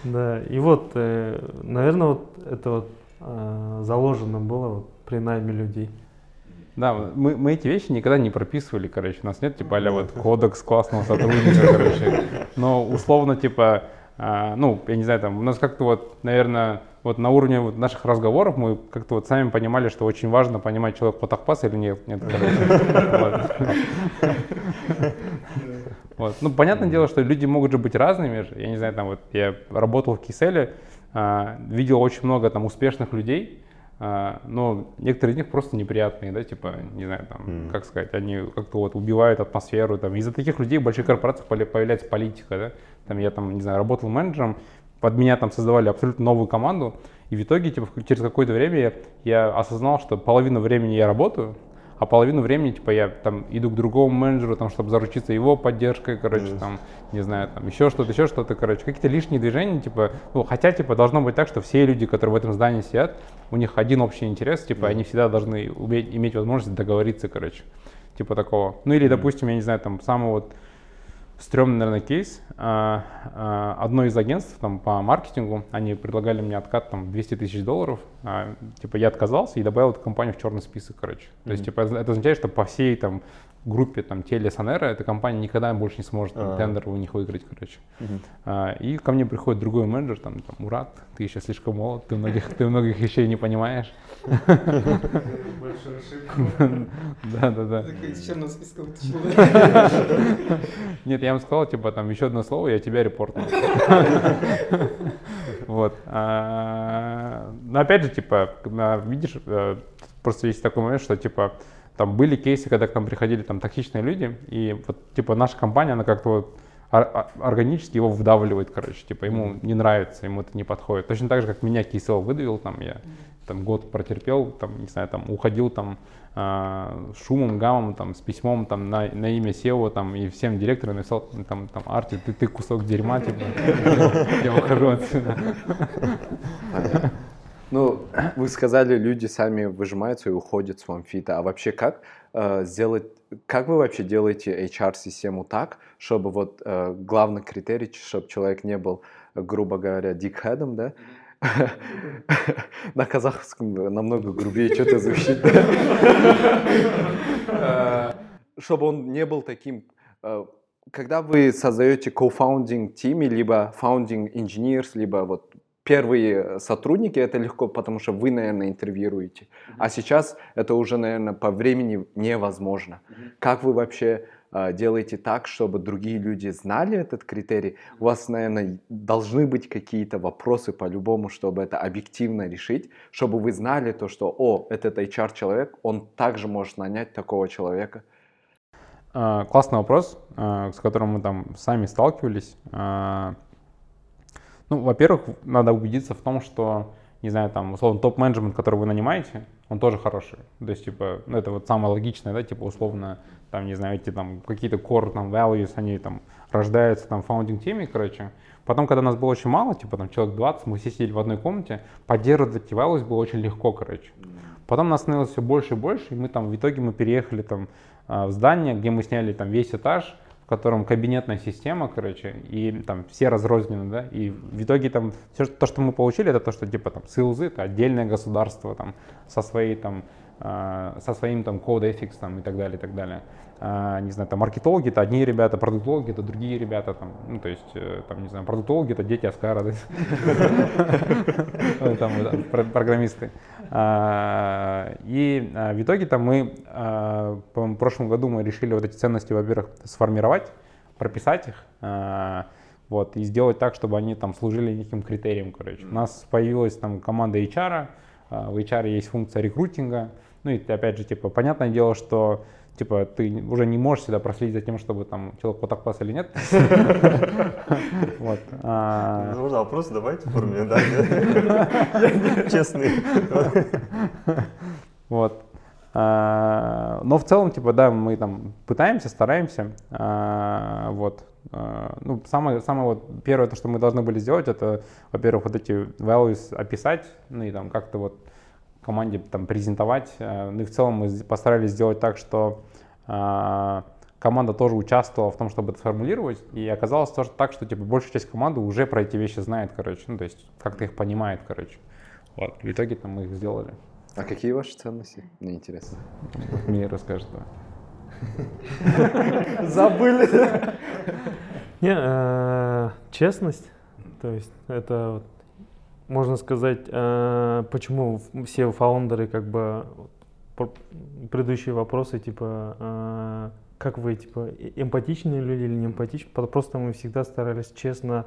Да, и вот, наверное, вот это вот э, заложено было вот при найме людей. Да, мы, мы эти вещи никогда не прописывали, короче. У нас нет, типа, а вот кодекс классного сотрудника, короче. Но условно, типа, а, ну, я не знаю, там, у нас как-то вот, наверное, вот на уровне вот наших разговоров мы как-то вот сами понимали, что очень важно понимать, человек потахпас или нет. нет. Вот. Ну, понятное дело, что люди могут же быть разными. Я не знаю, там вот я работал в Киселе, а, видел очень много там успешных людей, а, но некоторые из них просто неприятные, да, типа, не знаю, там, Мгм. как сказать, они как-то вот убивают атмосферу, там, из-за таких людей в больших корпорациях появляется политика, да, там, я там, не знаю, работал менеджером, под меня там создавали абсолютно новую команду, и в итоге, типа, через какое-то время я, я осознал, что половину времени я работаю, а половину времени, типа, я там иду к другому менеджеру, там, чтобы заручиться его поддержкой, короче, Мгм. там, не знаю, там, еще что-то, еще что-то, короче, какие-то лишние движения, типа, ну, хотя, типа, должно быть так, что все люди, которые в этом здании сидят, у них один общий интерес, типа, они всегда должны уметь, иметь возможность договориться, короче, типа такого. Ну, или, допустим, я не знаю, там, самый вот стрёмный, наверное, кейс. А, а, Одно из агентств там, по маркетингу, они предлагали мне откат там 200 тысяч долларов. А, Типа я отказался и добавил эту компанию в черный список, короче. То есть, типа, это означает, что по всей там группе там Теле Сонера эта компания никогда больше не сможет там, А. тендер у них выиграть, короче. Мгм. А, И ко мне приходит другой менеджер, там, там Мурат, ты еще слишком молод, ты многих, ты многих вещей не понимаешь. Большая ошибка. Да, да, да. Нет, я ему сказал, типа, там, еще одно слово, я тебя репортну. Вот. А, Но опять же, типа, видишь, э, просто есть такой момент, что, типа, там были кейсы, когда к нам приходили там токсичные люди, и вот, типа, наша компания, она как-то вот ор- ор- органически его вдавливает, короче, типа, ему не нравится, ему это не подходит. Точно так же, как меня Кисел выдавил, там, я там год протерпел, там, не знаю, там, уходил там с шумом, гамом, там, с письмом там на, на имя SEO, там, и всем директорам написал, там, там, Арти, ты, ты кусок дерьма, типа, я ухожу отсюда. Ну, вы сказали, люди сами выжимаются и уходят с OneFit. А вообще как э, сделать, как вы вообще делаете HR-систему так, чтобы вот э, главный критерий, чтобы человек не был, э, грубо говоря, дикхедом, да? На казахском намного грубее что-то звучит. Э, Чтобы он не был таким... э, Когда вы создаете co-founding team, либо founding engineers, либо вот первые сотрудники, это легко, потому что вы, наверное, интервьюируете. А сейчас это уже, наверное, по времени невозможно. Как вы вообще делаете так, чтобы другие люди знали этот критерий? У вас, наверное, должны быть какие-то вопросы по-любому, чтобы это объективно решить, чтобы вы знали то, что, о, этот HR-человек, он также может нанять такого человека. А, Классный вопрос, а, с которым мы там сами сталкивались. А, Ну, во-первых, надо убедиться в том, что, не знаю, там, условно, топ-менеджмент, который вы нанимаете, он тоже хороший. То есть, типа, ну, это вот самое логичное, да, типа, условно, там, не знаю, эти там какие-то core там values, они там рождаются там в founding теме, короче. Потом, когда нас было очень мало, типа, там, человек 20, мы все сидели в одной комнате, поддерживать эти values было очень легко, короче. Потом нас становилось все больше и больше, и мы там, в итоге мы переехали там а, в здание, где мы сняли там весь этаж, котором кабинетная система, короче, и там все разрознены, да, и в итоге там все то, что мы получили, это то, что типа там СИЛЗы, это отдельное государство там со своей там а, со своим там код ethics там и так далее, и так далее. А, не знаю, там маркетологи это одни ребята, продуктологи это другие ребята, там, ну то есть э, там не знаю, продуктологи это дети Аскара, там, программисты. А, И а, в итоге там мы, а, в прошлом году мы решили вот эти ценности, во-первых, сформировать, прописать их, вот, и сделать так, чтобы они там служили неким критерием, короче. У нас появилась там команда HR, в HR есть функция рекрутинга, ну и опять же, типа, понятное дело, что типа ты уже не можешь всегда проследить за тем, чтобы там человек потоплас или нет. Вот. а, Ну, Можно вопрос давайте в форме, да? Честный. Вот. А, Но в целом, типа, да, мы там пытаемся, стараемся. А, Вот. Ну, самое, самое вот первое, то, что мы должны были сделать, это, во-первых, вот эти values описать, ну и там как-то вот команде там презентовать. Ну и в целом мы постарались сделать так, что команда тоже участвовала в том, чтобы это сформулировать, и оказалось тоже так, что типа большая часть команды уже про эти вещи знает, короче, ну то есть как-то их понимает, короче. Вот, в итоге там мы их сделали. А какие ваши ценности? Мне интересно. Мне расскажет. Забыли. Не, э, честность, то есть это можно сказать, э, почему все фаундеры как бы предыдущие вопросы типа э, как вы типа э- эмпатичные люди или не эмпатичные, просто мы всегда старались честно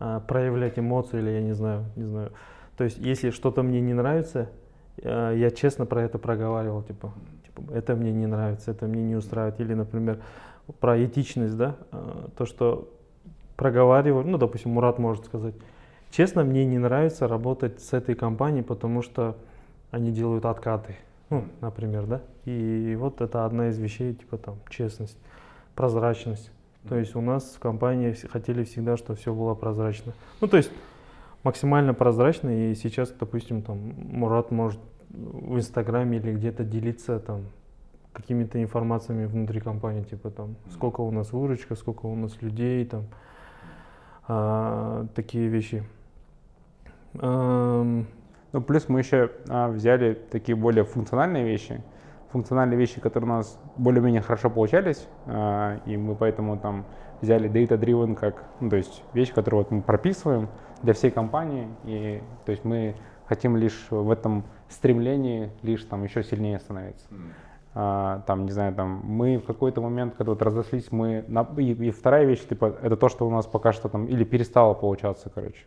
э, проявлять эмоции или я не знаю, не знаю. То есть если что-то мне не нравится, э, я честно про это проговаривал, типа, типа, это мне не нравится, это мне не устраивает. Или, например, про этичность, да, э, то, что проговариваю, ну, допустим, Мурат может сказать, честно, мне не нравится работать с этой компанией, потому что они делают откаты, ну, например, да, и вот это одна из вещей, типа там, честность, прозрачность. То есть у нас в компании хотели всегда, чтобы все было прозрачно. Ну, то есть максимально прозрачно, и сейчас, допустим, там Мурат может в Инстаграме или где-то делиться там какими-то информациями внутри компании, типа там, сколько у нас выручка, сколько у нас людей, там, а, такие вещи. Ам, Ну, плюс мы еще а, взяли такие более функциональные вещи, функциональные вещи, которые у нас более-менее хорошо получались, а, и мы поэтому там взяли data-driven как, ну, то есть вещь, которую вот мы прописываем для всей компании, и то есть мы хотим лишь в этом стремлении лишь там еще сильнее становиться. А, там, не знаю, там, мы в какой-то момент, когда вот разошлись, мы, на- и, и вторая вещь, типа, это то, что у нас пока что там, или перестало получаться, короче.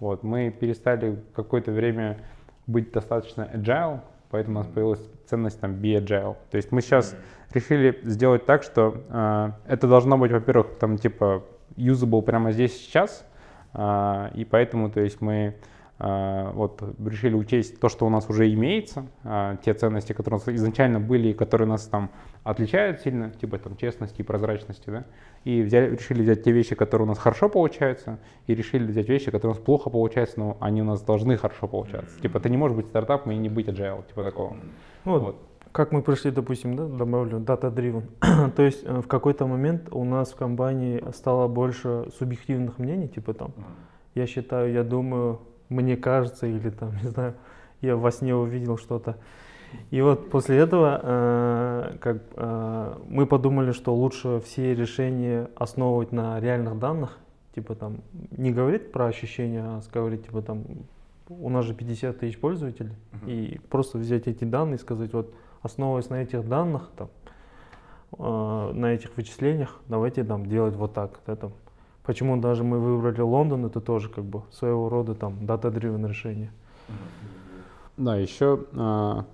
Вот, мы перестали какое-то время быть достаточно agile, поэтому у нас появилась ценность там be agile. То есть мы сейчас решили сделать так, что а, это должно быть, во-первых, там типа usable прямо здесь сейчас, а, и поэтому, то есть мы а, вот решили учесть то, что у нас уже имеется, а, те ценности, которые у нас изначально были и которые нас там отличают сильно, типа там честности и прозрачности, да, и взяли, решили взять те вещи, которые у нас хорошо получаются, и решили взять вещи, которые у нас плохо получаются, но они у нас должны хорошо получаться. Типа ты не можешь быть стартапом и не быть agile, типа такого. ну, вот, Вот. как мы пришли, допустим, да, добавлю data-driven. То есть э, в какой-то момент у нас в компании стало больше субъективных мнений, типа там, я считаю, я думаю, мне кажется, или там, не знаю, я во сне увидел что-то. И вот после этого э, как, э, мы подумали, что лучше все решения основывать на реальных данных, типа там не говорить про ощущения, а говорить типа там у нас же 50 тысяч пользователей, и просто взять эти данные и сказать, вот основываясь на этих данных, там, э, на этих вычислениях, давайте там делать вот так. да, там. Почему даже мы выбрали Лондон, это тоже как бы своего рода там data-driven решение. Да, еще, а,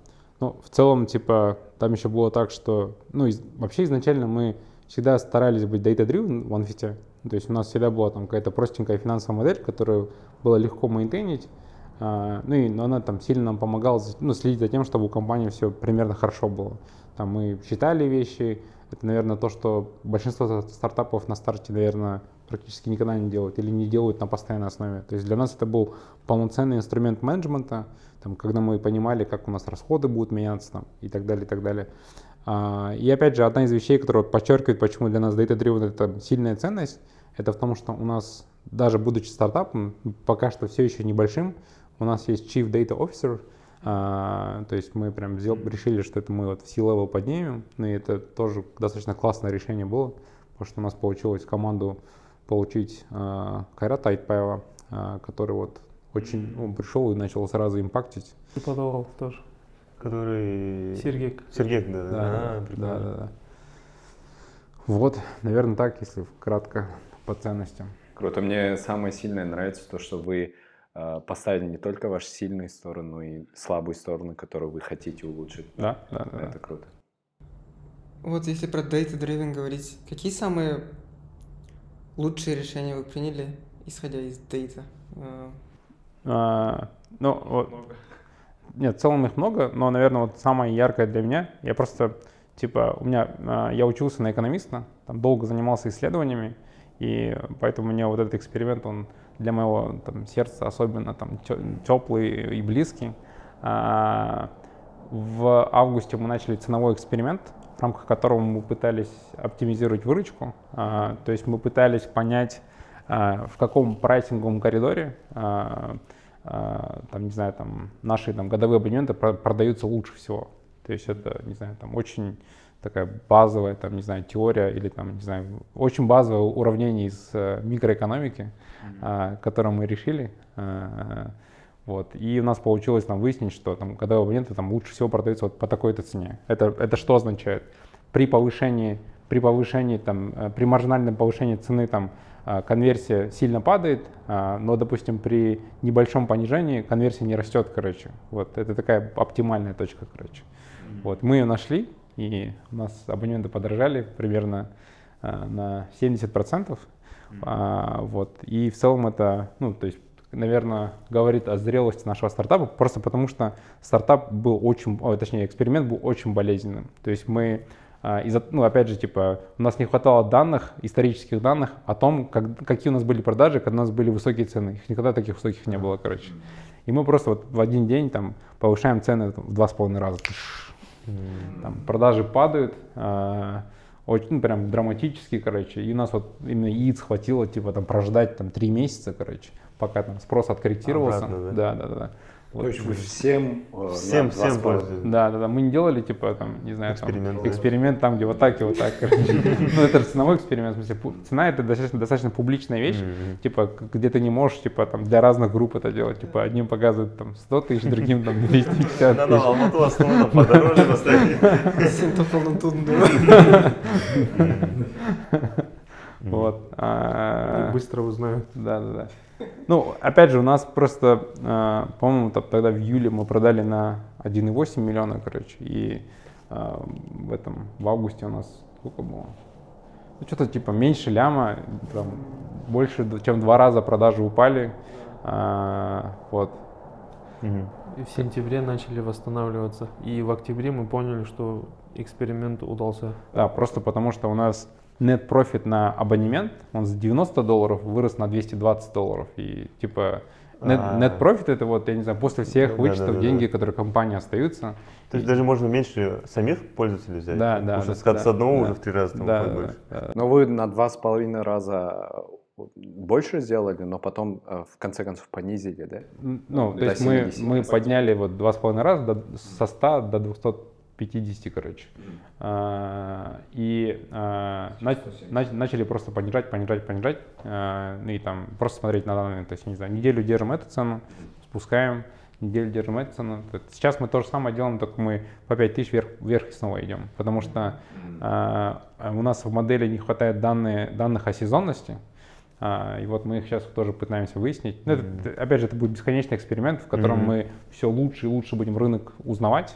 ну, в целом, типа, там еще было так, что, ну, из- вообще изначально мы всегда старались быть data-driven в OneFit. То есть у нас всегда была там какая-то простенькая финансовая модель, которую было легко мейнтейнить. А, ну и но она там сильно нам помогала ну, следить за тем, чтобы у компании все примерно хорошо было. Там мы считали вещи. Это, наверное, то, что большинство ста- стартапов на старте, наверное, практически никогда не делают или не делают на постоянной основе. То есть для нас это был полноценный инструмент менеджмента, там, когда мы понимали, как у нас расходы будут меняться там, и так далее, и так далее. А, и опять же, одна из вещей, которая подчеркивает, почему для нас Data Driven это сильная ценность, это в том, что у нас, даже будучи стартапом, пока что все еще небольшим, у нас есть Chief Data Officer, а, то есть мы прям сдел- решили, что это мы вот в C-level поднимем, ну и это тоже достаточно классное решение было, потому что у нас получилось команду получить а, Кайрата Айтпаева, а, который вот очень, ну, пришел и начал сразу импактить. И подавал тоже. Который... Сергей. Сергей, да. Да, А, да, да, да. Вот, наверное, так, если кратко по ценностям. Круто. Мне самое сильное нравится то, что вы э, поставили не только ваши сильные стороны, но и слабые стороны, которые вы хотите улучшить. Да, да, да. Это круто. Вот если про Data Driven говорить, какие самые лучшие решения вы приняли, исходя из Data? А, ну, вот, нет, в целом их много, но, наверное, вот самое яркое для меня, я просто, типа, у меня, а, я учился на экономиста, там долго занимался исследованиями, и поэтому мне вот этот эксперимент, он для моего там, сердца особенно там теплый и близкий. А, В августе мы начали ценовой эксперимент, в рамках которого мы пытались оптимизировать выручку, А, то есть мы пытались понять, в каком прайсинговом коридоре а, а, там, не знаю, там, наши там, годовые абонементы про- продаются лучше всего. То есть это, не знаю, там очень такая базовая, там, не знаю, теория или там, не знаю, очень базовое уравнение из э, микроэкономики, а, которое мы решили. А, вот. И у нас получилось там выяснить, что там годовые абоненты там лучше всего продаются вот по такой-то цене. Это, это что означает? При повышении, при повышении там, э, при маржинальном повышении цены там а, конверсия сильно падает, а, но, допустим, при небольшом понижении конверсия не растет, короче. Вот это такая оптимальная точка, короче. Вот мы ее нашли, и у нас абонементы подорожали примерно а, на 70%. А, вот. И в целом это, ну, то есть, наверное, говорит о зрелости нашего стартапа, просто потому что стартап был очень, ой, точнее, эксперимент был очень болезненным. То есть мы а, из-за, ну, опять же, типа, у нас не хватало данных, исторических данных о том, как, какие у нас были продажи, когда у нас были высокие цены. Их никогда таких высоких не было, короче. И мы просто вот в один день там повышаем цены там, в два с половиной раза. Там продажи падают, а, очень, ну, прям драматически, короче. И у нас вот именно яиц хватило, типа, там, прождать там три месяца, короче, пока там спрос откорректировался. Обратно, да, да, да. Вот. То есть вы всем... э, Всем, всем пользуются. Да, да, да. Мы не делали, типа, там, не знаю, там, Эксперимент, да. эксперимент там, где вот так и вот так. Ну, это ценовой эксперимент, в смысле, цена это достаточно, достаточно публичная вещь, типа, где ты не можешь, типа, там, для разных групп это делать, типа, одним показывают, там, 100 тысяч, другим, там, 250 Надо в тысяч. Алмату основном подороже поставить. Да. Вот. а, Быстро узнают. Да, да, да. Ну, опять же, у нас просто, э, по-моему, тогда в июле мы продали на 1,8 миллиона, короче, и э, в этом, в августе у нас сколько было? Ну, что-то типа меньше ляма, там, больше, чем два раза продажи упали, А, вот. Мгм. И в сентябре начали восстанавливаться. И в октябре мы поняли, что эксперимент удался. Да, просто потому что у нас net профит на абонемент, он с 90 долларов вырос на 220 долларов. И типа net, А. net profit это вот, я не знаю, после всех вычетов да, да, деньги, да. которые компании остаются. То есть даже можно меньше самих пользователей взять? Да, да, что да, с- одного да. уже в три раза там Да, уходит да, больше. да. Но вы на два с половиной раза больше сделали, но потом э, в конце концов понизили, да? М, Ну, то есть мы, 70. мы подняли вот два с половиной раза до, со 100 до 250, короче. А, и а, нач- нач- начали просто понижать, понижать, понижать. а, ну и там просто смотреть на данный момент. То есть, не знаю, неделю держим эту цену, спускаем, неделю держим эту цену. Сейчас мы то же самое делаем, только мы по 5000 вверх, вверх и снова идем. Потому что у нас в модели не хватает данные, данных о сезонности. А, и вот мы их сейчас тоже пытаемся выяснить. Ну, это, опять же, это будет бесконечный эксперимент, в котором Мгм. мы все лучше и лучше будем рынок узнавать.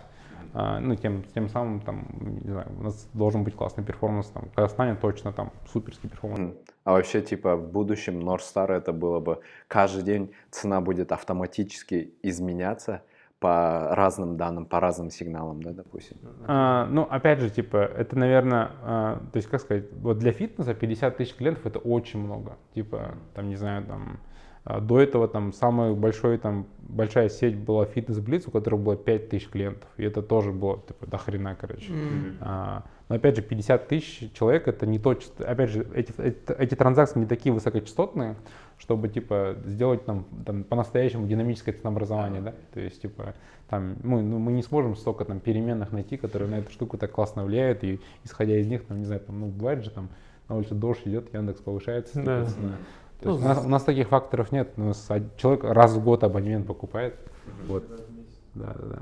А, ну, тем, тем самым, там, не знаю, у нас должен быть классный performance. Там, в Казахстане точно там суперский performance. А вообще, типа, в будущем North Star это было бы каждый день цена будет автоматически изменяться по разным данным, по разным сигналам, да, допустим? А, ну, опять же, типа, это, наверное, а, то есть, как сказать, вот для фитнеса 50 тысяч клиентов это очень много. Типа, там, не знаю, там, до этого там самая большой, там, большая сеть была фитнес Blitz, у которой было 5 тысяч клиентов. И это тоже было, типа, до хрена, короче. М. А, но опять же, 50 тысяч человек это не то, опять же, эти, эти, эти транзакции не такие высокочастотные, чтобы типа сделать там, там по-настоящему динамическое ценообразование, да, то есть типа там мы, ну, мы не сможем столько там переменных найти, которые на эту штуку так классно влияют, и исходя из них, там, не знаю, там, ну, бывает же там на улице дождь идет, Яндекс повышается, типа, Да. Есть у, нас, у нас таких факторов нет. У нас человек раз в год абонемент покупает. Вот. Да, да, да.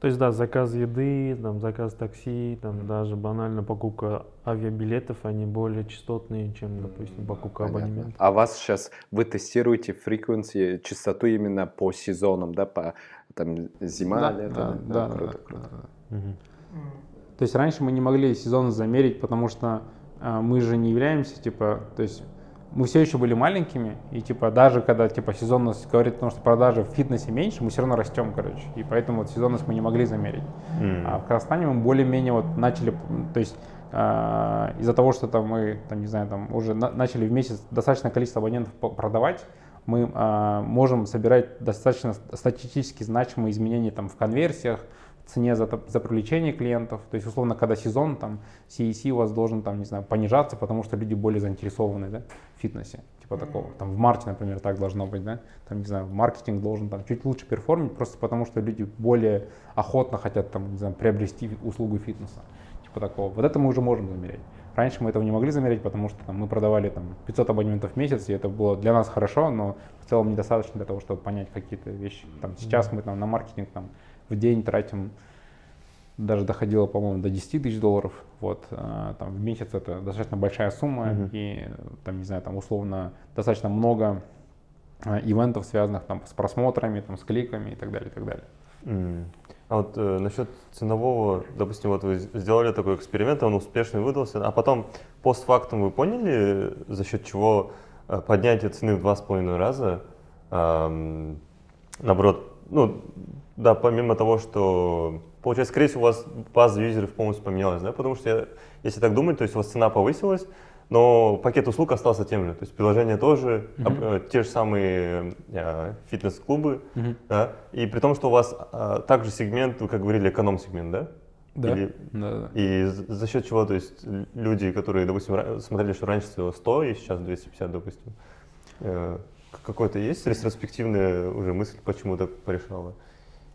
То есть, да, заказ еды, там, заказ такси, там, даже банально покупка авиабилетов, они более частотные, чем, допустим, покупка Понятно. абонемента. А вас сейчас, вы тестируете frequency, частоту именно по сезонам, да, по там зима, Да, лето? да, да, да, круто, да, круто. да, да. Мгм. То есть раньше мы не могли сезон замерить, потому что а, мы же не являемся, типа, то есть мы все еще были маленькими, и типа даже когда типа сезонность говорит о том, что продажи в фитнесе меньше, мы все равно растем, короче, и поэтому вот сезонность мы не могли замерить. М. А в Казахстане мы более-менее вот начали, то есть а, из-за того, что там мы, там, не знаю, там уже на- начали в месяц достаточное количество абонентов продавать, мы а, можем собирать достаточно статистически значимые изменения там в конверсиях, цене за, за привлечение клиентов. То есть, условно, когда сезон, там, CEC у вас должен, там, не знаю, понижаться, потому что люди более заинтересованы, да, в фитнесе. Типа такого. Там в марте, например, так должно быть, да. Там, не знаю, маркетинг должен там чуть лучше перформить, просто потому что люди более охотно хотят, там, не знаю, приобрести услугу фитнеса. Типа такого. Вот это мы уже можем замерять. Раньше мы этого не могли замерить, потому что там, мы продавали там 500 абонементов в месяц, и это было для нас хорошо, но в целом недостаточно для того, чтобы понять какие-то вещи. Там, сейчас мы там, на маркетинг там, в день тратим, даже доходило, по-моему, до 10 тысяч долларов. Вот, а, там, в месяц это достаточно большая сумма, Мгм. и там, не знаю, там условно достаточно много а, ивентов, связанных там, с просмотрами, там, с кликами и так далее, и так далее. М. А вот э, насчет ценового, допустим, вот вы сделали такой эксперимент, он успешный выдался, а потом постфактум вы поняли, за счет чего э, поднятие цены в два с половиной раза, ам, наоборот, ну, да, помимо того, что, получается, скорее всего, у вас база юзеров полностью поменялась, да, потому что, я- если так думать, то есть у вас цена повысилась, но пакет услуг остался тем же, то есть приложение тоже, Мгм. об- э, те же самые э, фитнес-клубы, да? И при том, что у вас а, также сегмент, вы как говорили, эконом-сегмент, да? Да, Или- да, да. И за счет чего, то есть люди, которые, допустим, смотрели, что раньше стоило 100 и сейчас 250, допустим, э, какой-то есть ретроспективная уже мысль, почему так порешала?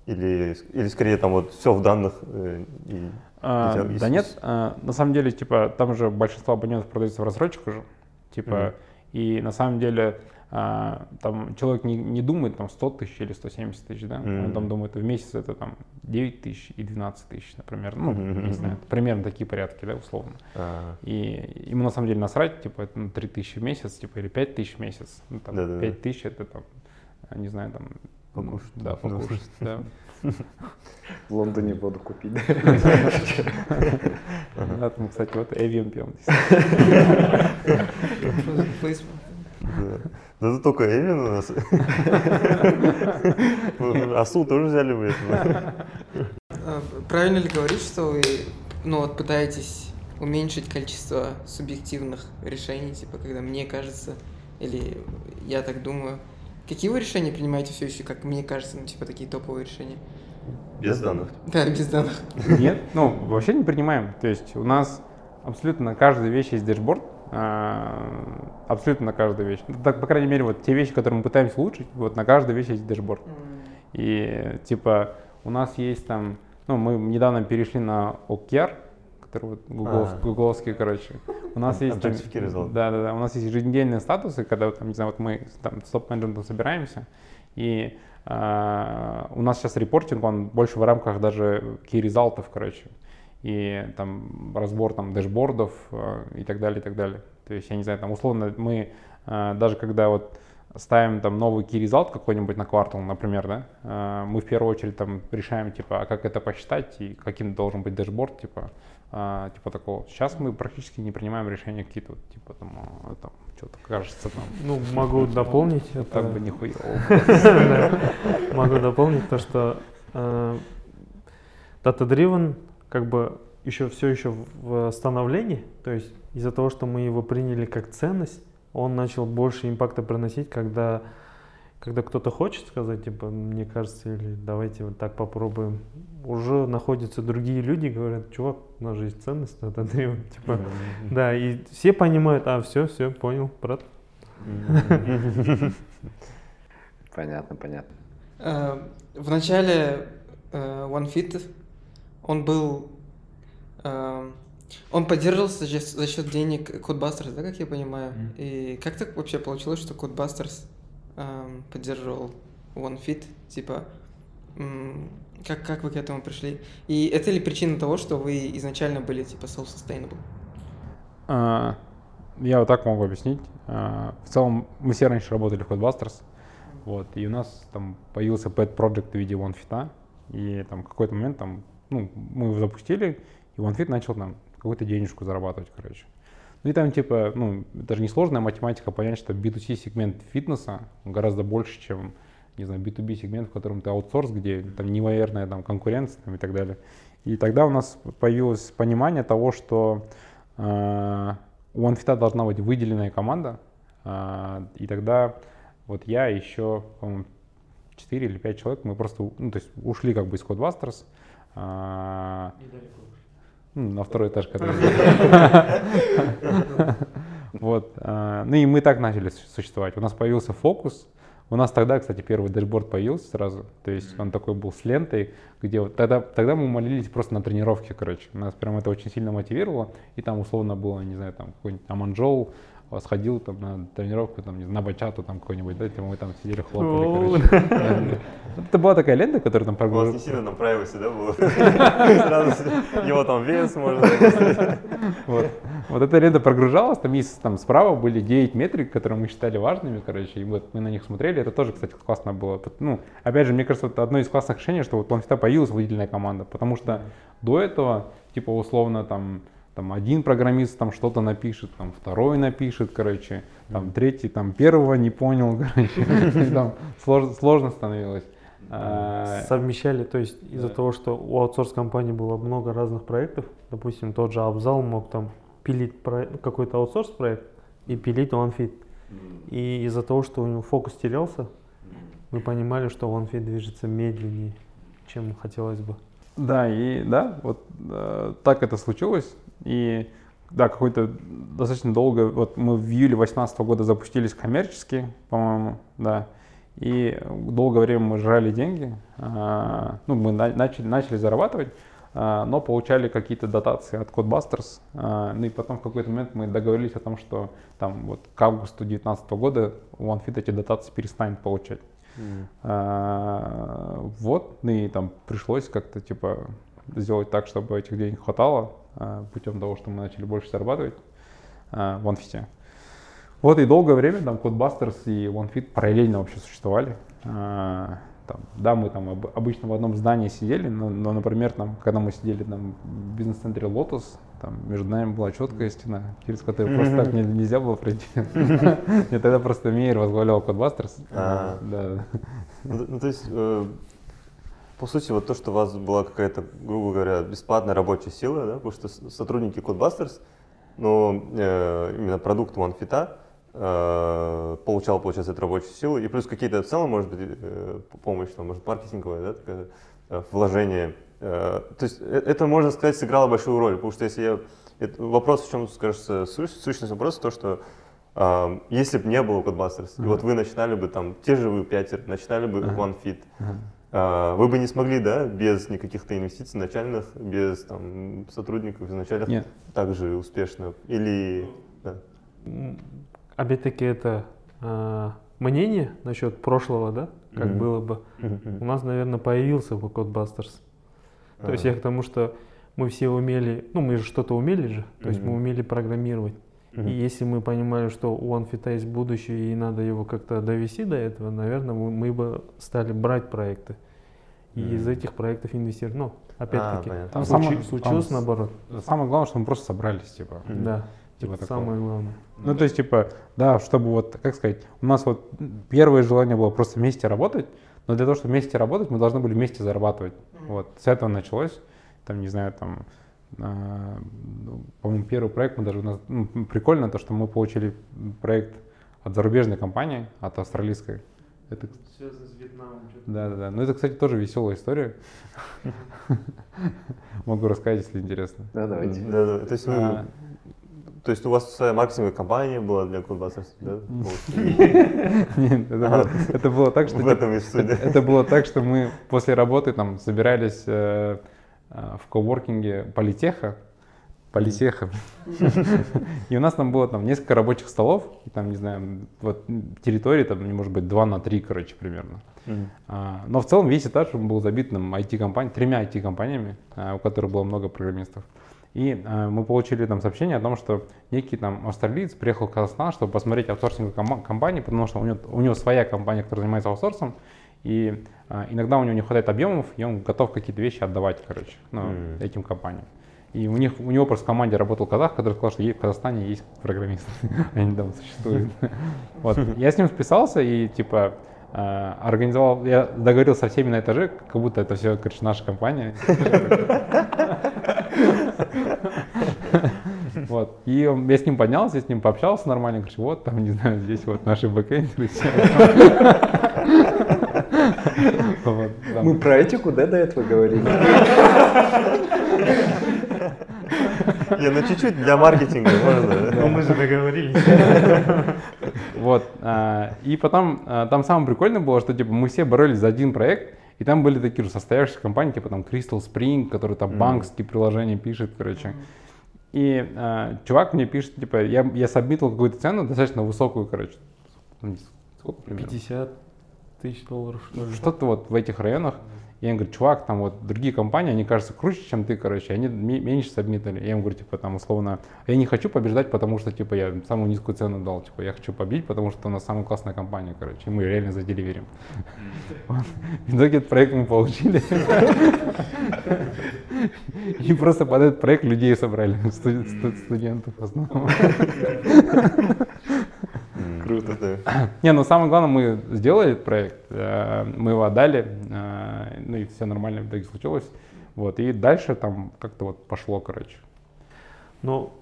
Или, или скорее там вот все в данных э, и А, да нет, а, на самом деле, типа, там же большинство абонентов продается в рассрочку же, типа, Мгм. и на самом деле а, там человек не, не думает там 100 тысяч или 170 тысяч, да, он Мгм. там думает, в месяц это там 9 тысяч и 12 тысяч, например, ну, Мгм. не знаю, примерно такие порядки, да, условно. а, И ему на самом деле насрать, типа, это ну, 3 тысячи в месяц, типа, или 5 тысяч в месяц, ну, там, Да-да-да. 5 тысяч это там, не знаю, там, ну, Покушать. Да, покушать, да. В Лондоне воду купить. Да, там, кстати, вот Evian пьем. Facebook. Да. Тут только Эвин у нас. Асу тоже взяли вы это. А, Правильно ли говорить, что вы ну, вот пытаетесь уменьшить количество субъективных решений, типа когда мне кажется, или я так думаю. Какие вы решения принимаете все еще, как мне кажется, ну, типа такие топовые решения? Без данных. Да, без данных. Нет, ну вообще не принимаем. То есть у нас абсолютно на каждой вещи есть dashboard, абсолютно на каждой вещи. Ну, Так, по крайней мере, вот те вещи, которые мы пытаемся улучшить, вот на каждой вещи есть dashboard. И типа у нас есть там, ну мы недавно перешли на OKR, который вот гуглов- А. гугловский, короче. У нас есть там, да, да, да, у нас есть еженедельные статусы, когда там, не знаю, вот мы там с топ-менеджментом собираемся, и а, у нас сейчас reporting, он больше в рамках даже key результатов, короче, и там разбор там dashboard ов а, и так далее, и так далее. То есть, я не знаю, там условно мы а, даже когда вот ставим там новый key result какой-нибудь на квартал, например, да, а, мы в первую очередь там решаем, типа, а как это посчитать и каким должен быть дэшборд, типа, типа такого. Сейчас мы практически не принимаем решения какие-то, вот, типа, там, там что-то кажется, там, Ну, могу дополнить. это- так бы нихуя. Могу дополнить то, что э, data-driven как бы еще все еще в становлении, то есть из-за того, что мы его приняли как ценность, он начал больше импакта приносить, когда когда кто-то хочет сказать, типа, мне кажется, или давайте вот так попробуем, уже находятся другие люди, говорят, чувак, у нас же есть ценность, data-driven, типа, да, и все понимают, а, все, все, понял, брат. Понятно, понятно. Э, В начале э, OneFit он был э, Он поддерживался за, за счет денег Codebusters, да, как я понимаю? Мгм. И как так вообще получилось, что Codebusters эм, поддерживал OneFit? Типа, как, как вы к этому пришли? И это ли причина того, что вы изначально были типа self-sustainable? А, Я вот так могу объяснить. А, В целом, мы все раньше работали в Codebusters, вот, и у нас там появился pet project в виде OneFit, и там в какой-то момент там, ну, мы его запустили, и OneFit начал там какую-то денежку зарабатывать, короче. Ну и там типа, ну, это же несложная математика понять, что B2C сегмент фитнеса гораздо больше, чем, не знаю, B2B сегмент, в котором ты аутсорс, где там невероятная там конкуренция там, и так далее. И тогда у нас появилось понимание того, что э, у OneFit должна быть выделенная команда, а, и тогда вот я еще, по-моему, 4 или 5 человек, мы просто, ну, то есть ушли как бы из Codebusters, а, на второй этаж, который... Вот. а, Ну и мы так начали су- существовать. У нас появился фокус. У нас тогда, кстати, первый дэшборд появился сразу. То есть он такой был с лентой, где вот тогда, тогда мы молились просто на тренировке, короче. Нас прям это очень сильно мотивировало. И там условно было, не знаю, там какой-нибудь Аманжоу а, сходил там на тренировку, там, не знаю, на бачату там какой-нибудь, да, типа мы там сидели, хлопали, короче. Это была такая лента, которая там У вас не сильно там privacy, да, было? Сразу его там вес можно... Вот. вот эта лента прогружалась, там есть там справа были 9 метрик, которые мы считали важными, короче, и вот мы на них смотрели, это тоже, кстати, классно было. Ну, опять же, мне кажется, это одно из классных решений, что вот OneFit появилась выделенная команда, потому что до этого, типа, условно, там, там один программист там что-то напишет, там второй напишет, короче, там третий там первого не понял, короче, там слож- сложно становилось. А, Совмещали, то есть из-за того, что у аутсорс-компании было много разных проектов, допустим, тот же Абзал мог там пилить какой-то аутсорс-проект и пилить OneFit. И из-за того, что у него фокус терялся, мы понимали, что OneFit движется медленнее, чем хотелось бы. Да, и да, вот э, так это случилось. И да, какой-то достаточно долго, вот мы в июле 2018 года запустились коммерчески, по-моему, да. И долгое время мы жрали деньги, а, ну, мы на- начали, начали зарабатывать, а, но получали какие-то дотации от Codebusters. а, Ну и потом в какой-то момент мы договорились о том, что там вот к августу 2019 года OneFit эти дотации перестанет получать. А, вот, ну и там пришлось как-то типа сделать так, чтобы этих денег хватало путем того, что мы начали больше зарабатывать а, в OneFit. Вот и долгое время там Codebusters и OneFit параллельно вообще существовали. А, там, да, мы там об- обычно в одном здании сидели, но, но, например, там, когда мы сидели там в бизнес-центре Lotus, там между нами была четкая стена, через которую просто так не- нельзя было пройти. И тогда просто Мейер возглавлял Codebusters. А. Ну, ну, то есть, э, по сути, вот то, что у вас была какая-то, грубо говоря, бесплатная рабочая сила, да, потому что сотрудники Codebusters, но э, именно продукт OneFit э, получал, получается, эту рабочую силу, и плюс какие-то в целом, может быть, э, помощь, там, может, маркетинговая, да, такая, э, вложение. Э, то есть э, это, можно сказать, сыграло большую роль, потому что если я... это- вопрос, в чем, кажется, сущ- сущность вопроса, то, что а, если бы не было Codebusters, и вот вы начинали бы там, те же вы пятеро, начинали бы OneFit, а, вы бы не смогли, да, без никаких-то инвестиций начальных, без там сотрудников изначальных, Нет. так же успешно? Или... да. Опять-таки это а, мнение насчет прошлого, да, как Мгм. было бы. У нас, наверное, появился бы Codebusters. То есть я к тому, что мы все умели, ну мы же что-то умели же, то есть мы умели программировать. И если мы понимали, что у OneFit есть будущее и надо его как-то довести до этого, наверное, мы, мы бы стали брать проекты. И из Мгм. этих проектов инвестировать. Ну, опять-таки, понятно. Там случи- самое- случилось там наоборот. Самое главное, что мы просто собрались, типа. Да, Типа это такого. самое главное. Ну, то есть, типа, да, чтобы вот, как сказать, у нас вот первое желание было просто вместе работать, но для того, чтобы вместе работать, мы должны были вместе зарабатывать. Вот, с этого началось, там, не знаю, там, а, по-моему, первый проект мы даже, у нас, ну, прикольно то, что мы получили проект от зарубежной компании, от австралийской. Это, Связано с Вьетнамом. да, да, да. Ну, это, кстати, тоже веселая история. Могу рассказать, если интересно. Да, давайте. Да, да. То есть, вы- А. то есть у вас своя маркетинговая компания была для Codebusters, да? Нет, это было, это было так, что В типа, этом и суть. это, это было так, что мы после работы там собирались э, в коворкинге политеха, политеха. И у нас там было там несколько рабочих столов, там, не знаю, вот территории там, может быть, 2 на 3, короче, примерно. А, Но в целом весь этаж был забит там IT-компанией, тремя IT-компаниями, а, у которых было много программистов. И а, мы получили там сообщение о том, что некий там австралиец приехал в Казахстан, чтобы посмотреть аутсорсинг кома- компании, потому что у него, у него своя компания, которая занимается аутсорсом, и а, иногда у него не хватает объемов, и он готов какие-то вещи отдавать, короче, ну, Мгм. этим компаниям. И у них, у него просто в команде работал казах, который сказал, что в Казахстане есть программисты, они там существуют. Вот, я с ним списался и типа э, организовал, я договорился со всеми на этаже, как будто это все, короче, наша компания. Вот. И я с ним поднялся, я с ним пообщался нормально, короче, вот там, не знаю, здесь вот наши бэкэндеры. Вот, там. Мы про этику, да, до этого говорили? Не, ну чуть-чуть для маркетинга можно. Ну, мы же договорились. Вот. а, И потом а, там самое прикольное было, что типа мы все боролись за один проект, и там были такие же состоявшиеся компании, типа там Crystal Spring, который там банковские приложения пишет, короче. И а, чувак мне пишет, типа, я, я сабмитил какую-то цену достаточно высокую, короче. Сколько примерно? 50 тысяч долларов, что ли. Что-то вот в этих районах. Я им говорю, чувак, там вот другие компании, они кажутся круче, чем ты, короче, они ме- меньше сабмитали. Я им говорю, типа, там, условно, я не хочу побеждать, потому что, типа, я самую низкую цену дал, типа, я хочу победить, потому что у нас самая классная компания, короче, и мы реально заделиверим. В итоге этот проект мы получили. И просто под этот проект людей собрали, студ- студ- студентов в основном. Не, ну самое главное, мы сделали этот проект, э, мы его отдали, э, ну и все нормально в итоге случилось. Вот, и дальше там как-то вот пошло, короче. Но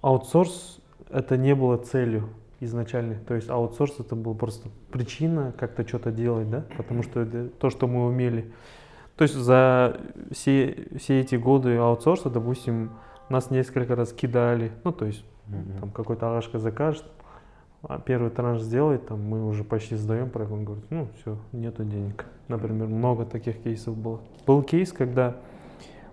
аутсорс это не было целью изначально. То есть аутсорс это была просто причина как-то что-то делать, да? Потому что это то, что мы умели. То есть за все, все эти годы аутсорса, допустим, нас несколько раз кидали. Ну, то есть там какой-то Алашка закажет, а первый транш сделает, там мы уже почти сдаем проект, он говорит, ну все, нету денег. Например, много таких кейсов было. Был кейс, когда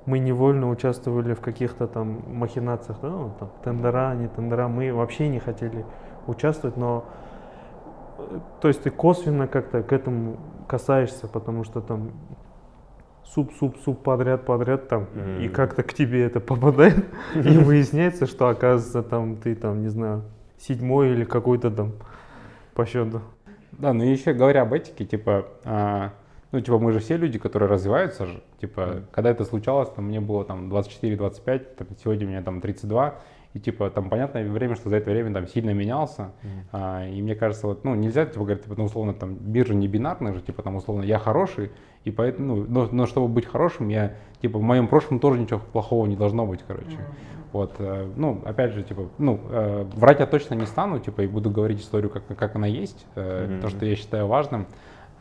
мы невольно участвовали в каких-то там махинациях, да, ну, там, тендера, не тендера, мы вообще не хотели участвовать, но э, то есть ты косвенно как-то к этому касаешься, потому что там суп, суп, суп подряд, подряд там, и Мгм. как-то к тебе это попадает, и выясняется, что оказывается там ты там, не знаю, седьмой или какой-то там по счету. Да, ну и еще говоря об этике, типа, а, ну, типа, мы же все люди, которые развиваются же, типа, когда это случалось, там, мне было там 24-25, там, сегодня мне там 32, и, типа, там, понятное время, что за это время там сильно менялся, а, и мне кажется, вот, ну, нельзя, типа, говорить, типа, ну, условно, там, биржа не бинарная же, типа, там, условно, я хороший, и поэтому, ну, но, но чтобы быть хорошим, я, типа, в моем прошлом тоже ничего плохого не должно быть, короче. Вот, э, ну, опять же, типа, ну, э, врать я точно не стану, типа, и буду говорить историю, как, как она есть, э, Мгм. то, что я считаю важным.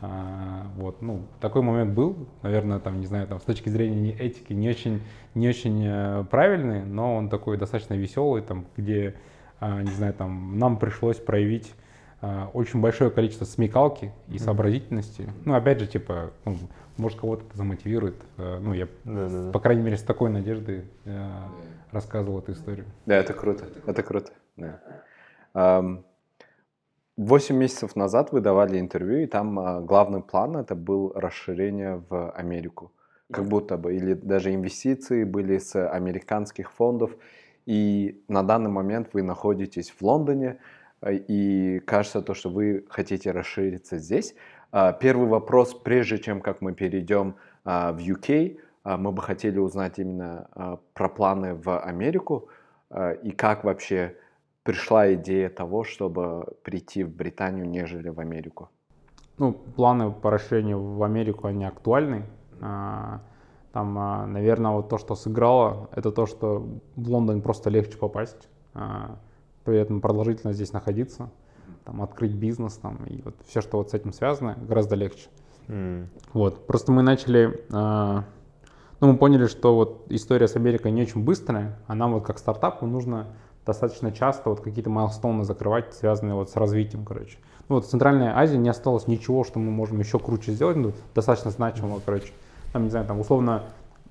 А, вот, ну, такой момент был, наверное, там, не знаю, там, с точки зрения не- этики не очень, не очень э, правильный, но он такой достаточно веселый, там, где, а, не знаю, там, нам пришлось проявить а, очень большое количество смекалки и сообразительности. Ну, опять же, типа, ну, может, кого-то это замотивирует. э, ну, я, Да-да-да. по крайней мере, с такой надеждой э, рассказывал эту историю. Да, это круто. Это круто. Да. Восемь месяцев назад вы давали интервью, и там а, главный план это был расширение в Америку. Как будто бы, или даже инвестиции были с американских фондов. И на данный момент вы находитесь в Лондоне, а, и кажется то, что вы хотите расшириться здесь. А, Первый вопрос, прежде чем как мы перейдем а, в UK, мы бы хотели узнать именно а, про планы в Америку а, и как вообще пришла идея того, чтобы прийти в Британию, нежели в Америку. Ну, планы по расширению в Америку, они актуальны. А, Там, а, наверное, вот то, что сыграло, это то, что в Лондон просто легче попасть, а, при этом продолжительно здесь находиться, там, открыть бизнес, там, и вот все, что вот с этим связано, гораздо легче. М. Вот, просто мы начали, а, ну, мы поняли, что вот история с Америкой не очень быстрая, а нам вот как стартапу нужно достаточно часто вот какие-то майлстоуны закрывать, связанные вот с развитием, короче. Ну, вот в Центральной Азии не осталось ничего, что мы можем еще круче сделать, ну, достаточно значимого, короче. Там, не знаю, там, условно,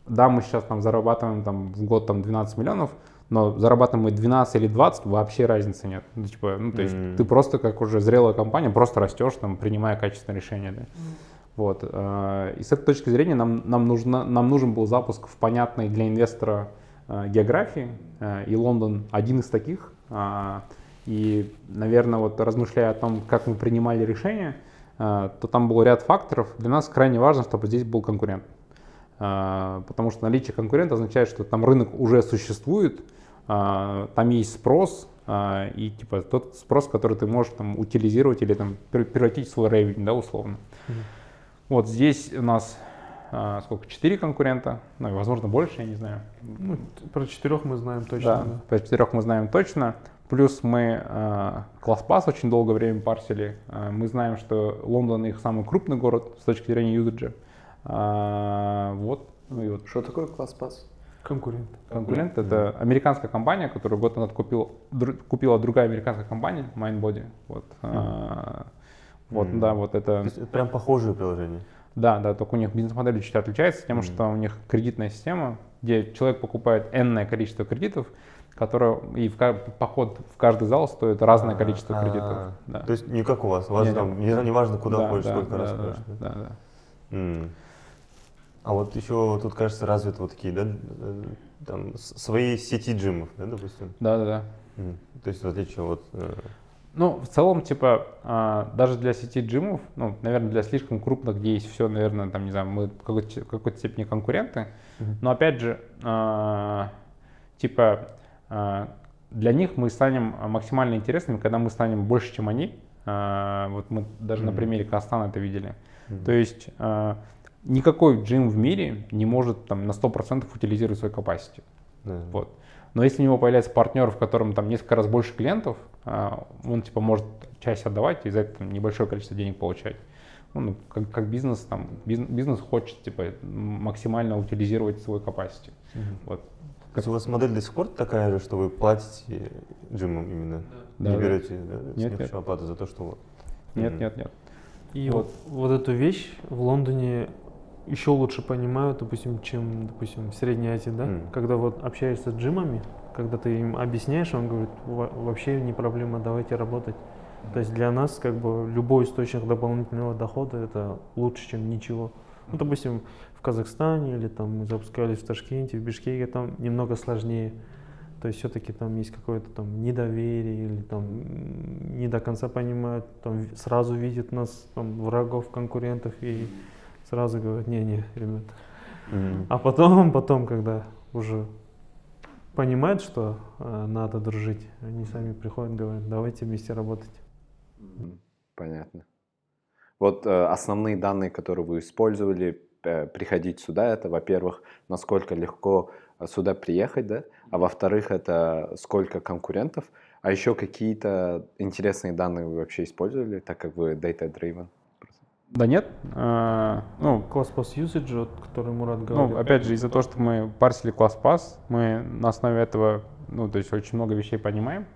да, мы сейчас там зарабатываем там в год там 12 миллионов, но зарабатываем мы 12 или 20, вообще разницы нет. Ну, типа, ну, то есть Мгм. ты просто как уже зрелая компания, просто растешь, там, принимая качественные решения, да. Вот. э, И с этой точки зрения нам, нам, нужно, нам нужен был запуск в понятной для инвестора э, географии, э, и Лондон один из таких. И, наверное, вот размышляя о том, как мы принимали решения, э, то там был ряд факторов. Для нас крайне важно, чтобы здесь был конкурент. Потому что наличие конкурента означает, что там рынок уже существует, там есть спрос, и типа тот спрос, который ты можешь там утилизировать или там превратить в свой ревень, да, условно. Мгм. Вот здесь у нас а, сколько, четыре конкурента, ну, и, возможно, больше, я не знаю. Ну, про четырех мы знаем точно. Да, да. по четырех мы знаем точно. Плюс мы э, ClassPass очень долгое время парсили. Э, мы знаем, что Лондон их самый крупный город с точки зрения юзаджа. А, вот, ну и вот Что такое класс-пас? Конкурент. конкурент это американская компания, которую год назад купил, дру- купила другая американская компания, Mindbody. Вот, А, вот, Мгм. да, вот То это. есть это прям похожие приложения. Да, да, только у них бизнес-модель чуть отличается тем, Мгм. что у них кредитная система, где человек покупает энное количество кредитов, которое и в, поход в каждый зал стоит разное А, количество а, кредитов. Да. То есть не как у вас. У вас Не, там не, не важно, куда Да, ходишь, да, сколько да, раз да, ходишь. да? да, да. А вот еще тут, кажется, развиты вот такие, да, э, там, свои сети джимов, да, допустим? Да, да, да. М. То есть в отличие от... э, Ну, в целом, типа, а, даже для сети джимов, ну, наверное, для слишком крупных, где есть все, наверное, там, не знаю, мы в какой-то, в какой-то степени конкуренты, Мгм. но опять же, а, типа, а, для них мы станем максимально интересными, когда мы станем больше, чем они. Вот мы даже на Мгм. примере Кастана это видели. Мгм. То есть никакой джим в мире не может там на 100% утилизировать свой capacity. да. Вот. Но если у него появляется партнер, в котором там несколько раз больше клиентов, а, он типа может часть отдавать и за это там, небольшое количество денег получать. Ну, ну, как, как бизнес, там, бизнес, бизнес хочет типа максимально утилизировать свой capacity. Мгм. Вот. То есть у вас модель до сих пор такая же, что вы платите джимам именно? Да, не да. берете да, с Нет, них нет. оплату за то, что вот. Нет, Мгм. нет, нет. И Вот. вот. вот эту вещь в Лондоне еще лучше понимают, допустим, чем, допустим, в Средней Азии, да? Мгм. Когда вот общаешься с джимами, когда ты им объясняешь, он говорит, «Во- вообще не проблема, давайте работать. То есть для нас как бы любой источник дополнительного дохода это лучше, чем ничего. Ну, допустим, в Казахстане или там мы запускались в Ташкенте, в Бишкеке, там немного сложнее. То есть все-таки там есть какое-то там недоверие или там не до конца понимают, там сразу видят нас там врагов, конкурентов и сразу говорят, не-не, ребят. Мгм. А потом, потом, когда уже понимают, что э, надо дружить, они сами приходят, говорят, давайте вместе работать. Понятно. Вот э, основные данные, которые вы использовали, э, приходить сюда, это, во-первых, насколько легко э, сюда приехать, да, а во-вторых, это сколько конкурентов, а еще какие-то интересные данные вы вообще использовали, так как вы data-driven? Да нет. а, ну, Класс пас usage, вот, который Мурат говорил. Ну, опять же, из-за того, что мы парсили класс пас, мы на основе этого, ну, то есть очень много вещей понимаем.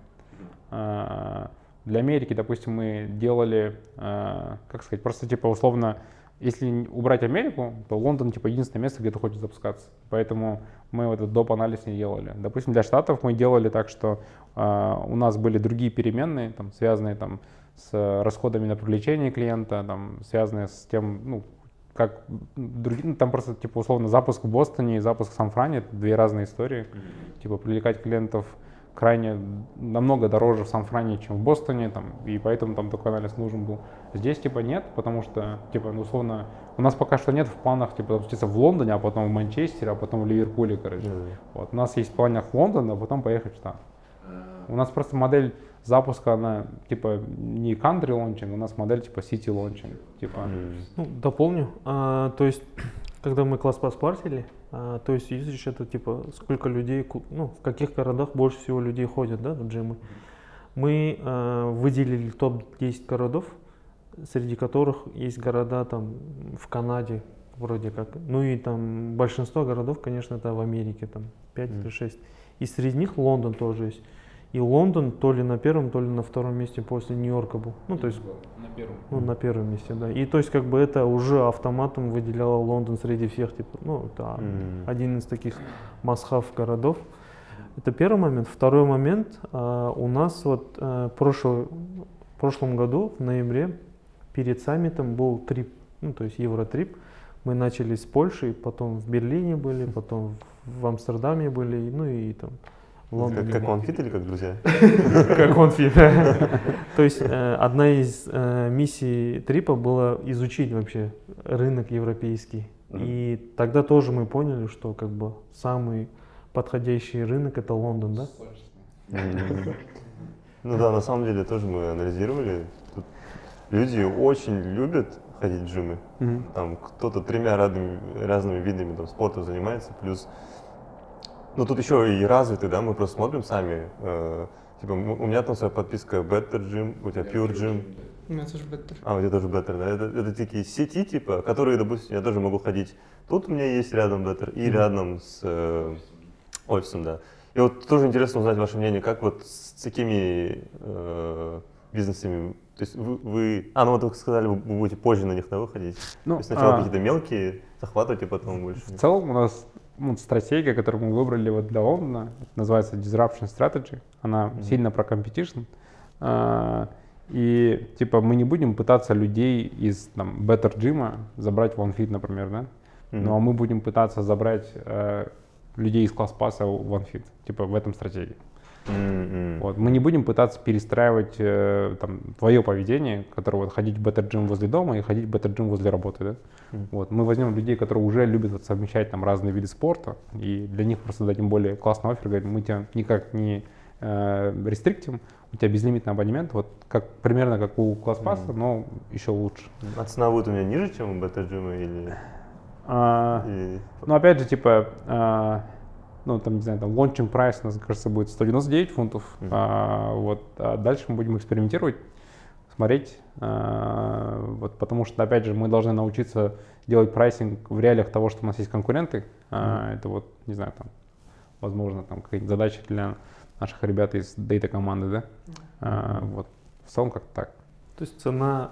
А, Для Америки, допустим, мы делали, а, как сказать, просто типа условно, если убрать Америку, то Лондон типа единственное место, где ты хочешь запускаться. Поэтому мы вот этот доп. анализ не делали. Допустим, для Штатов мы делали так, что а, у нас были другие переменные, там, связанные там, с расходами на привлечение клиента, там, связанные с тем, ну, как другие, ну, там просто типа условно запуск в Бостоне и запуск в Сан-Фране это две разные истории. Типа привлекать клиентов крайне намного дороже в Сан-Фране, чем в Бостоне, там, и поэтому там такой анализ нужен был. Здесь типа нет, потому что типа ну, условно у нас пока что нет в планах типа запуститься в Лондоне, а потом в Манчестере, а потом в Ливерпуле, короче. Да-да. Вот у нас есть в планах Лондон, а потом поехать в Штат. У нас просто модель запуска, она типа не country launching, у нас модель типа city launching. Типа, М. Ну, дополню. А, то есть, когда мы класс пас парсили, а, то есть usage это типа сколько людей, ну, в каких городах больше всего людей ходят, да, в джимы. Мы а, выделили топ-10 городов, среди которых есть города там в Канаде, вроде как. Ну и там большинство городов, конечно, это в Америке, там 5 или Мгм. 6. И среди них Лондон тоже есть. И Лондон то ли на первом, то ли на втором месте после Нью-Йорка был. Ну, то есть, На первом. ну, на первом месте, да. И то есть, как бы это уже автоматом выделяло Лондон среди всех, типа, ну, это М. один из таких must-have городов. Это первый момент. Второй момент, а, у нас вот а, прошлый, в прошлом году, в ноябре, перед саммитом был трип, ну, то есть Евротрип. Мы начали с Польши, потом в Берлине были, потом в Амстердаме были, ну и там в Лондоне. Как, как конфит или как друзья? Как да. То есть э, одна из э, миссий трипа была изучить вообще рынок европейский. И тогда тоже мы поняли, что как бы самый подходящий рынок это Лондон, да? Ну да, на самом деле тоже мы анализировали. Тут люди очень любят ходить в джимы. Там кто-то тремя разными, разными видами там, спорта занимается, плюс ну тут еще и развиты, да, мы просто смотрим сами. э, типа, у меня там своя подписка Better Gym, у тебя Pure Gym, У меня тоже беттер. а у тебя тоже Better, да? Это, это такие сети, типа, которые, допустим, я тоже могу ходить. Тут у меня есть рядом Better и рядом с э, офисом, да. И вот тоже интересно узнать ваше мнение, как вот с такими э, бизнесами, то есть вы, вы- а, ну вот вы сказали, вы будете позже на них да, выходить. Ну, то есть сначала а, какие-то мелкие, захватывать, а потом больше. В целом у нас ну, стратегия, которую мы выбрали вот для Лондона, называется Disruption Strategy. Она сильно про competition. А, И типа мы не будем пытаться людей из там, Better Gym забрать в OneFit, например, да? Мгм. Ну а мы будем пытаться забрать э, людей из класс-пасса в OneFit. Типа в этом стратегии. М. Вот. Мы не будем пытаться перестраивать э, там, твое поведение, которое вот ходить в Gym возле дома и ходить в Gym возле работы. Да? Мгм. Вот. Мы возьмем людей, которые уже любят вот совмещать там, разные виды спорта, и для них просто дадим более классный оффер, говорим, мы тебя никак не э, рестриктим, у тебя безлимитный абонемент, вот как, примерно как у класс-пасса, но еще лучше. А цена будет у меня ниже, чем у Gym или... А, или- Ну, опять же, типа, а, ну, там, не знаю, там, launching прайс, у нас, кажется, будет 199 фунтов. Мгм. А, вот, а дальше мы будем экспериментировать, смотреть, а, вот, потому что, опять же, мы должны научиться делать прайсинг в реалиях того, что у нас есть конкуренты. А, это вот, не знаю, там, возможно, там, какие-то задачи для наших ребят из дейта команды, да? А, вот, в целом как-то так. То есть цена,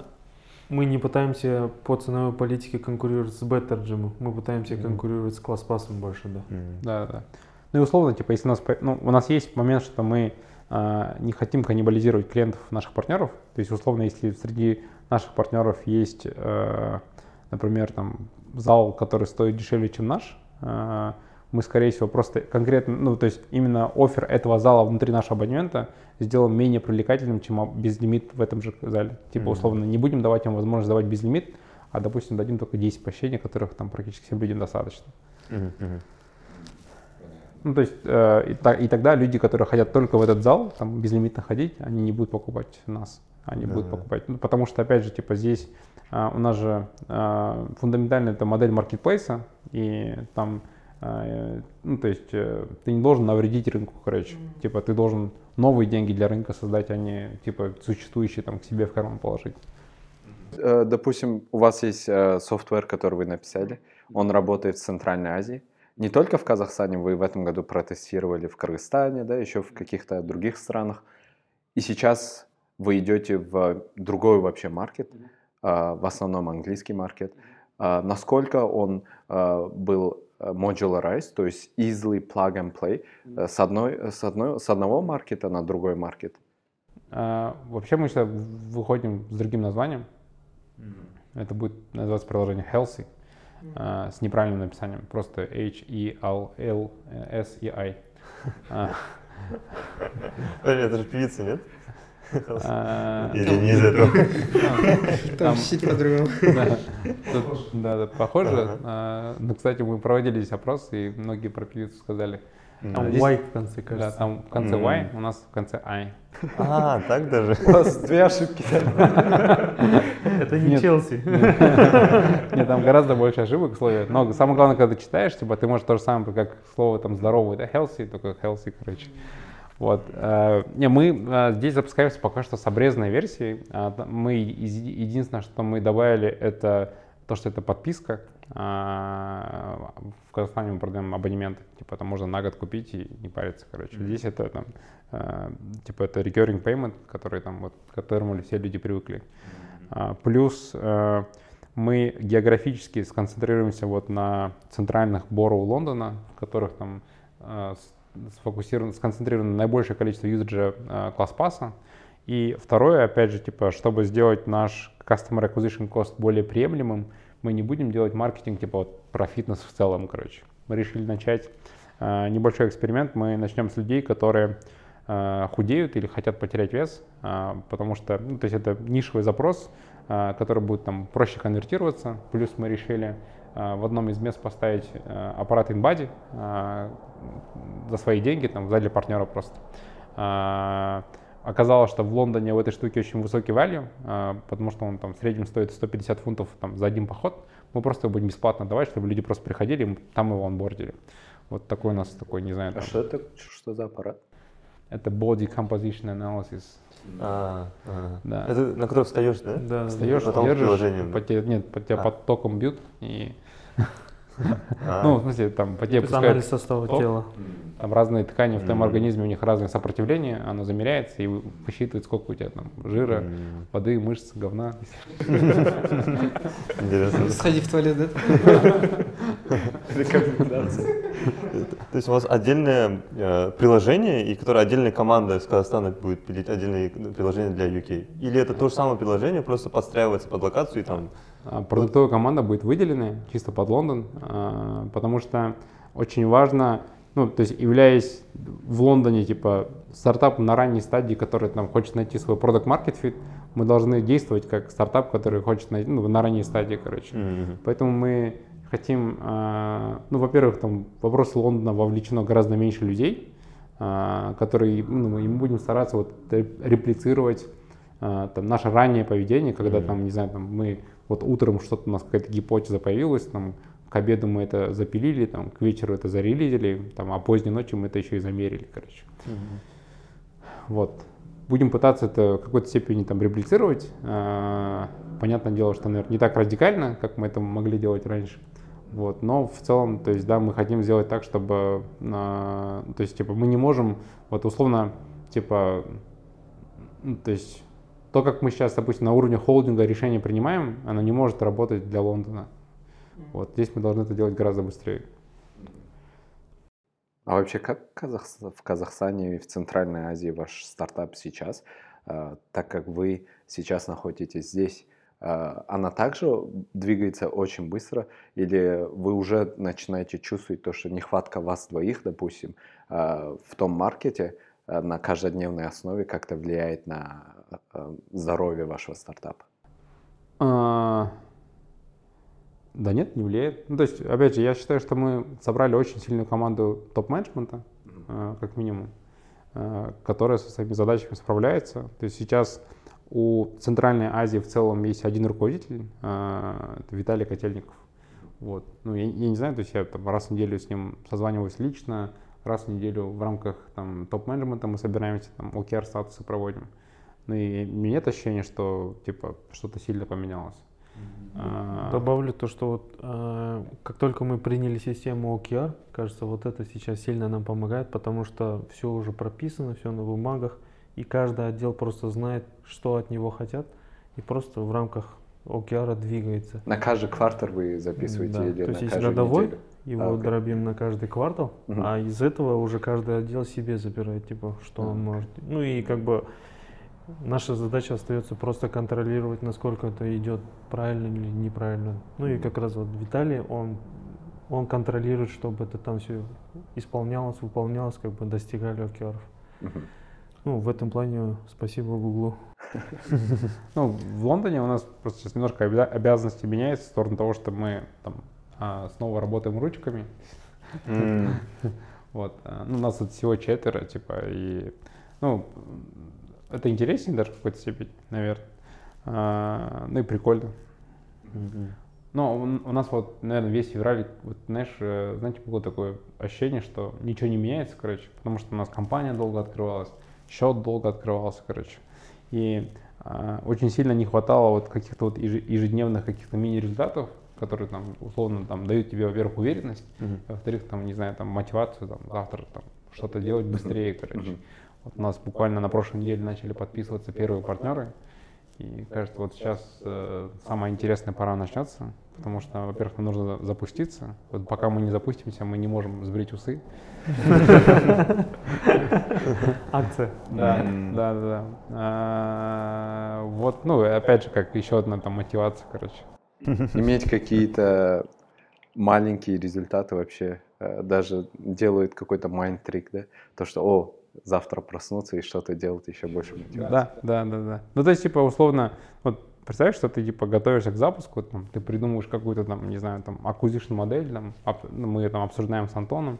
мы не пытаемся по ценовой политике конкурировать с Better Gym, мы пытаемся Мгм. конкурировать с класс-пассом больше, да. М. Да, да. Ну и условно, типа, если у нас, ну, у нас есть момент, что мы а, не хотим каннибализировать клиентов наших партнеров, то есть, условно, если среди наших партнеров есть, э, например, там, зал, который стоит дешевле, чем наш, э, мы, скорее всего, просто конкретно, ну, то есть, именно офер этого зала внутри нашего абонемента сделаем менее привлекательным, чем безлимит в этом же зале. Типа, условно, не будем давать им возможность давать безлимит, а, допустим, дадим только 10 посещений, которых там практически всем людям достаточно. Ну, то есть, э, и, та- и тогда люди, которые хотят только в этот зал, там, безлимитно ходить, они не будут покупать нас. Они Да, будут да. покупать. Ну, потому что, опять же, типа, здесь а, у нас же а, фундаментально это модель маркетплейса, и там, ну, то есть, э, ты не должен навредить рынку, короче. Типа, ты должен новые деньги для рынка создать, а не, типа, существующие там к себе в карман положить. Э, Допустим, у вас есть э, софтвер, который вы написали, он работает в Центральной Азии. Не только в Казахстане, вы в этом году протестировали в Кыргызстане, да, еще в каких-то других странах. И сейчас вы идете в другой вообще маркет, а, в основном английский маркет. А, Насколько он а, был э, modularized, то есть easily plug and play э, с, одной, с, одной, с одного маркета на другой маркет? А, вообще мы сейчас выходим с другим названием. Это будет называться приложение Healthy а, с неправильным написанием. Просто H-E-L-L-S-E-I. Это же певица, нет? А, Или не из этого? Там чуть по-другому. Да, да, да, похоже. А, Ну, кстати, мы проводили здесь опрос, и многие про певицу сказали. Там здесь- Y в конце, Да, кажется. там в конце. Y, у нас в конце I. А, так даже. У вас две ошибки. Это не. Челси. Нет, там гораздо больше ошибок в слове. Но самое главное, когда ты читаешь, типа, ты можешь то же самое, как слово там здоровый, да, healthy, только healthy, короче. Вот. э, Не, мы э, здесь запускаемся пока что с обрезанной версией. Т- Мы единственное, что мы добавили, это то, что это подписка. В Казахстане мы продаем абонементы, типа там можно на год купить и не париться, короче. Mm-hmm. Здесь это там, типа это recurring payment, который там вот, к которому все люди привыкли. Mm-hmm. Плюс мы географически сконцентрируемся вот на центральных Бороу Лондона, в которых там сфокусировано, сконцентрировано наибольшее количество юзеров а, класс-пасса. И второе, опять же, типа, чтобы сделать наш customer acquisition cost более приемлемым, мы не будем делать маркетинг типа вот про фитнес в целом, короче. Мы решили начать э, небольшой эксперимент. Мы начнем с людей, которые э, худеют или хотят потерять вес, э, потому что, ну, то есть это нишевый запрос, э, который будет там проще конвертироваться. Плюс мы решили э, в одном из мест поставить э, аппарат InBody э, за свои деньги, там, для партнера просто. Э, Оказалось, что в Лондоне у этой штуки очень высокий value, потому что он там в среднем стоит 150 фунтов там, за один поход. Мы просто его будем бесплатно давать, чтобы люди просто приходили, и там его онбордили. Вот такой у нас такой, не знаю. А там, а что это, что за аппарат? Это Body Composition Analysis. А, а. Да. Это на котором встаешь, да? Да, Встаешь, Потом держишь, приложением. по тебе, нет, по тебя А. под током бьют, и. Ну, в смысле, там по тебе пускают, состава тела. там разные ткани в твоем организме, у них разное сопротивление, оно замеряется и высчитывает, сколько у тебя там жира, воды, мышц, говна. Интересно. Сходи в туалет, да? То есть у вас отдельное э, приложение, и которое отдельная команда из Казахстана будет пилить отдельные приложения для UK? Или это то же самое приложение, просто подстраивается под локацию и там... А, Продуктовая команда будет выделена чисто под Лондон, а, потому что очень важно, ну, то есть являясь в Лондоне, типа, стартапом на ранней стадии, который там хочет найти свой продукт market fit, мы должны действовать как стартап, который хочет найти, ну, на ранней стадии, короче. Мгм. Поэтому мы хотим, а, ну, во-первых, там вопрос Лондона вовлечено гораздо меньше людей, которые, ну, и мы будем стараться вот ре- реплицировать там, наше раннее поведение, когда Мгм. там, не знаю, там мы вот утром что-то у нас какая-то гипотеза появилась, там к обеду мы это запилили, там к вечеру это зарелизили, там, а поздней ночью мы это еще и замерили, короче. Вот. Будем пытаться это в какой-то степени там реплицировать. А, Понятное дело, что, наверное, не так радикально, как мы это могли делать раньше. Вот. Но в целом, то есть, да, мы хотим сделать так, чтобы, а, то есть, типа, мы не можем, вот условно, типа, то есть, то, как мы сейчас, допустим, на уровне холдинга решение принимаем, оно не может работать для Лондона. Вот здесь мы должны это делать гораздо быстрее. А вообще, как в Казахстане и в Центральной Азии ваш стартап сейчас, А, так как вы сейчас находитесь здесь, а, она также двигается очень быстро, или вы уже начинаете чувствовать то, что нехватка вас двоих, допустим, а, в том маркете а, на каждодневной основе как-то влияет на здоровье вашего стартапа? А, Да нет, не влияет. Ну, то есть, опять же, я считаю, что мы собрали очень сильную команду топ-менеджмента, э, как минимум, э, которая со своими задачами справляется. То есть сейчас у Центральной Азии в целом есть один руководитель, э, это Виталий Котельников. Вот. Ну, я, я не знаю, то есть я там, раз в неделю с ним созваниваюсь лично, раз в неделю в рамках там, топ-менеджмента мы собираемся, там, OKR статусы проводим. Ну и у меня нет ощущения, что типа что-то сильно поменялось. А, Добавлю то, что вот э, как только мы приняли систему OKR, кажется, вот это сейчас сильно нам помогает, потому что все уже прописано, все на бумагах, и каждый отдел просто знает, что от него хотят, и просто в рамках OKR двигается. На каждый квартал вы записываете Да, или то есть на есть годовой, неделю? его А, окей. дробим на каждый квартал, Мгм. а из этого уже каждый отдел себе забирает, типа, что он может. Ну и как бы наша задача остается просто контролировать, насколько это идет правильно или неправильно. Ну и как раз вот Виталий, он, он контролирует, чтобы это там все исполнялось, выполнялось, как бы достигали OKR. Ну, в этом плане спасибо Гуглу. Ну, в Лондоне у нас просто сейчас немножко обя- обязанности меняются в сторону того, что мы там а, снова работаем ручками. Вот. а, Ну, у нас тут всего четверо, типа, и, ну, это интереснее даже в какой-то степени, наверное. Ну и прикольно. Но у у нас вот, наверное, весь февраль, вот, знаешь, э, знаете, было такое ощущение, что ничего не меняется, короче, потому что у нас компания долго открывалась, счет долго открывался, короче. И а, очень сильно не хватало вот каких-то вот еже- ежедневных каких-то мини-результатов, которые там условно там дают тебе, во-первых, уверенность, Мгм. а во-вторых, там, не знаю, там мотивацию, там, завтра там что-то делать быстрее, короче. Вот у нас буквально на прошлой неделе начали подписываться первые партнеры, и кажется, вот сейчас э, самая интересная пора начнется, потому что, во-первых, нам нужно за- запуститься. Вот пока мы не запустимся, мы не можем сбрить усы. Акция. Да, да, да. А, Вот, ну, опять же, как еще одна там мотивация, короче. Иметь какие-то маленькие результаты вообще э, даже делает какой-то майнд-трик, да? То, что, о, завтра проснуться и что-то делать еще больше мотивации. Да, да, да, да. Ну, то есть, типа, условно, вот представь, что ты, типа, готовишься к запуску, там, ты придумываешь какую-то, там, не знаю, там, acquisition модель, там, ну, мы там обсуждаем с Антоном,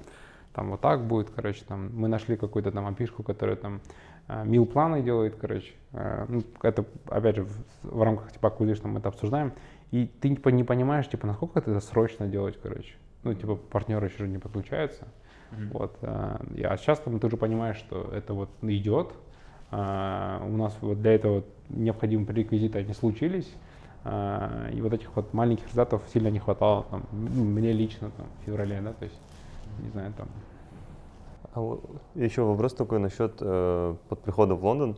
там, вот так будет, короче, там, мы нашли какую-то там опишку, которая там мил планы делает, короче, Э, ну, это, опять же, в, в рамках, типа, acquisition мы это обсуждаем, и ты, типа, не понимаешь, типа, насколько это срочно делать, короче. Ну, типа, партнеры еще не подключаются, вот, э, и- а сейчас там ты уже понимаешь, что это вот идет, а, у нас вот для этого необходимые пререквизиты, они случились, а, и вот этих вот маленьких результатов сильно не хватало там, мне лично там, в феврале, да, то есть, не знаю, там, А вот еще вопрос такой насчет э, под прихода в Лондон,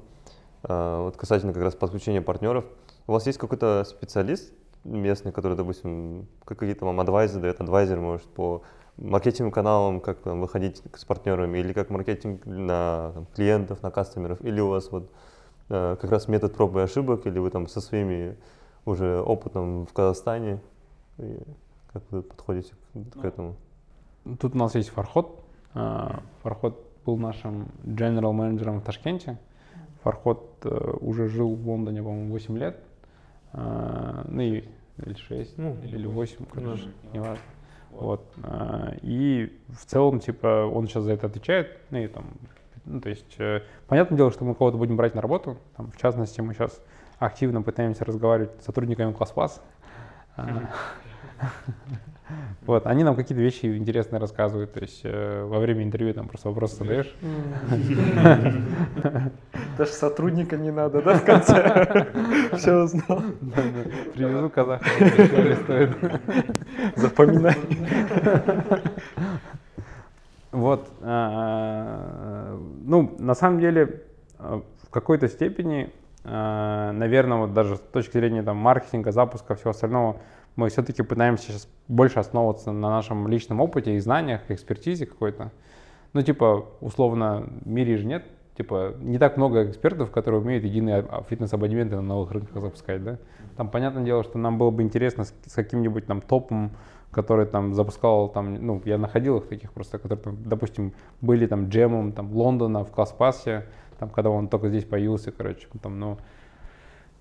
Э, вот касательно как раз подключения партнеров. У вас есть какой-то специалист местный, который, допустим, как какие-то вам адвайзеры дает, адвайзер, может, по маркетинговым каналам, как там, выходить с партнерами, или как маркетинг на там, клиентов, на кастомеров, или у вас вот э, как раз метод проб и ошибок, или вы там со своими уже опытом в Казахстане, и как вы подходите к, к этому? Тут у нас есть Фархот. А, Фархот был нашим general менеджером в Ташкенте. Фархот э, уже жил в Лондоне, по-моему, 8 лет. А, Ну и или 6, Ну, или 8, короче, неважно. Вот. а, И в целом, типа, он сейчас за это отвечает. Ну и там, ну, то есть, э, понятное дело, что мы кого-то будем брать на работу. Там, в частности, мы сейчас активно пытаемся разговаривать с сотрудниками класс Вот, они нам какие-то вещи интересные рассказывают, то есть э, во время интервью там просто вопросы задаешь. Даже сотрудника не надо, да, в конце? Все узнал. Привезу казаха, стоит. Запоминай. Вот, а, ну, на самом деле, а, в какой-то степени, наверное, вот даже с точки зрения там маркетинга, запуска, всего остального, мы все-таки пытаемся сейчас больше основываться на нашем личном опыте и знаниях, экспертизе какой-то. Ну, типа, условно, в мире же нет, типа, не так много экспертов, которые умеют единые а- фитнес-абонементы на новых рынках запускать, да. Там, понятное дело, что нам было бы интересно с, каким-нибудь там топом, который там запускал, там, ну, я находил их таких просто, которые, там, допустим, были там джемом, там, Лондона в Класспасе, там, когда он только здесь появился, короче, там, ну,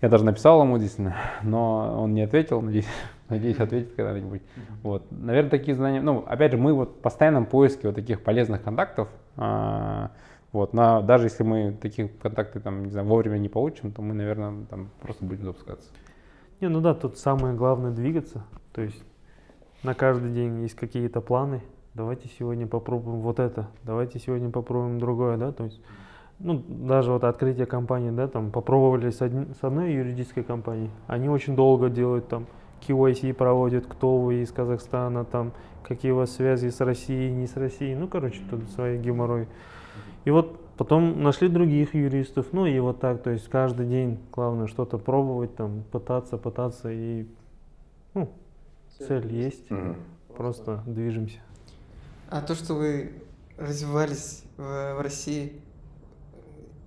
я даже написал ему действительно, но он не ответил, надеюсь, надеюсь ответит когда-нибудь. Вот, наверное, такие знания, ну, опять же, мы вот в постоянном поиске вот таких полезных контактов, а, вот, на, даже если мы такие контакты там, не знаю, вовремя не получим, то мы, наверное, там просто будем запускаться. Не, ну да, тут самое главное двигаться. То есть на каждый день есть какие-то планы. Давайте сегодня попробуем вот это, давайте сегодня попробуем другое, да, то есть ну, даже вот открытие компании, да, там попробовали с, одни- с одной юридической компанией, они очень долго делают там KYC проводят, кто вы из Казахстана, там, какие у вас связи с Россией, не с Россией, ну, короче, тут свои геморрой. И вот потом нашли других юристов, ну и вот так, то есть каждый день главное что-то пробовать, там, пытаться, пытаться и, ну, цель есть, Мгм. просто движемся. А то, что вы развивались в, в России,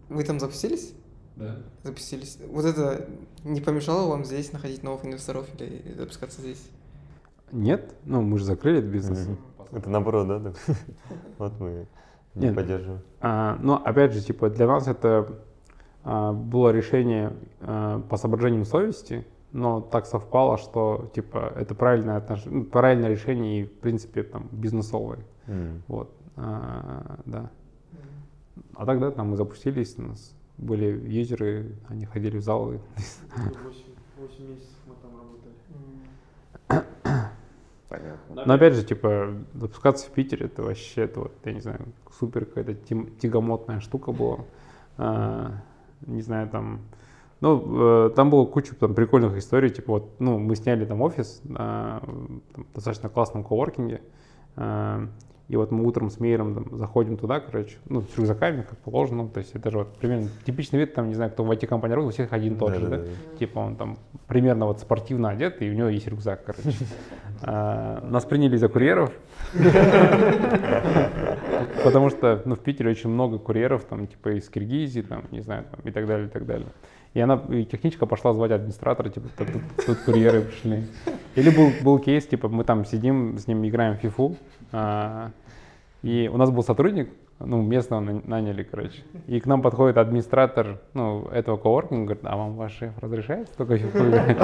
вы там запустились? Да. Запустились. Вот это не помешало вам здесь находить новых инвесторов или запускаться здесь? Нет, ну мы же закрыли этот бизнес. Это наоборот, да? Вот мы не поддерживаем. А, но опять же, типа, для нас это а, было решение а, по соображениям совести, но так совпало, что типа это правильное, отнош... ну, правильное решение и, в принципе, там, бизнесовое. Вот, а, да. А тогда там мы запустились, у нас были юзеры, они ходили в залы. 8, месяцев мы там работали. Понятно. Но опять же, типа, запускаться в Питере, это вообще, это вот, я не знаю, супер какая-то тягомотная штука была. А, не знаю, там, Ну, э, там было куча там, прикольных историй, типа вот, ну, мы сняли там офис на там, достаточно классном коворкинге, э, и вот мы утром с Мейером там, заходим туда, короче, ну, с рюкзаками, как положено, то есть это же вот примерно типичный вид, там, не знаю, кто в IT-компании работает, у всех один тот же, да? Да-да-да. Типа он там примерно вот спортивно одет, и у него есть рюкзак, короче. А, Нас приняли за курьеров, потому что, ну, в Питере очень много курьеров, там, типа из Киргизии, там, не знаю, там, и так далее, и так далее. И она, и техничка пошла звать администратора, типа, тут, тут- тут курьеры пришли. Или был, был кейс, типа, мы там сидим, с ним играем в фифу, а, и у нас был сотрудник, ну, местного на- наняли, короче. И к нам подходит администратор, ну, этого коворкинга, говорит, а вам ваш шеф разрешает столько фифу играть?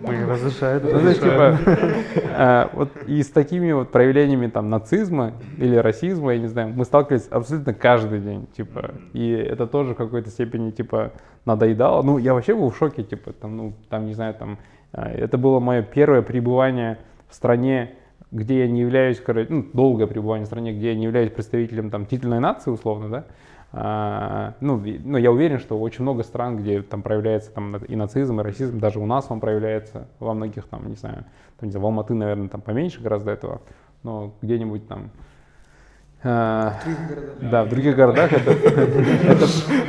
Мы разрешают, Ну, разрешают. типа, э, вот и с такими вот проявлениями там нацизма или расизма, я не знаю, мы сталкивались абсолютно каждый день, типа, и это тоже в какой-то степени, типа, надоедало. Ну, я вообще был в шоке, типа, там, ну, там, не знаю, там, э, это было мое первое пребывание в стране, где я не являюсь, короче, ну, долгое пребывание в стране, где я не являюсь представителем там титульной нации, условно, да, ну, и- ну, я уверен, что очень много стран, где там проявляется там, и нацизм, и расизм, даже у нас он проявляется, во многих там, не знаю, там, не знаю в Алматы, наверное, там поменьше гораздо этого, но где-нибудь там, а, В других городах. да, в других городах это, это,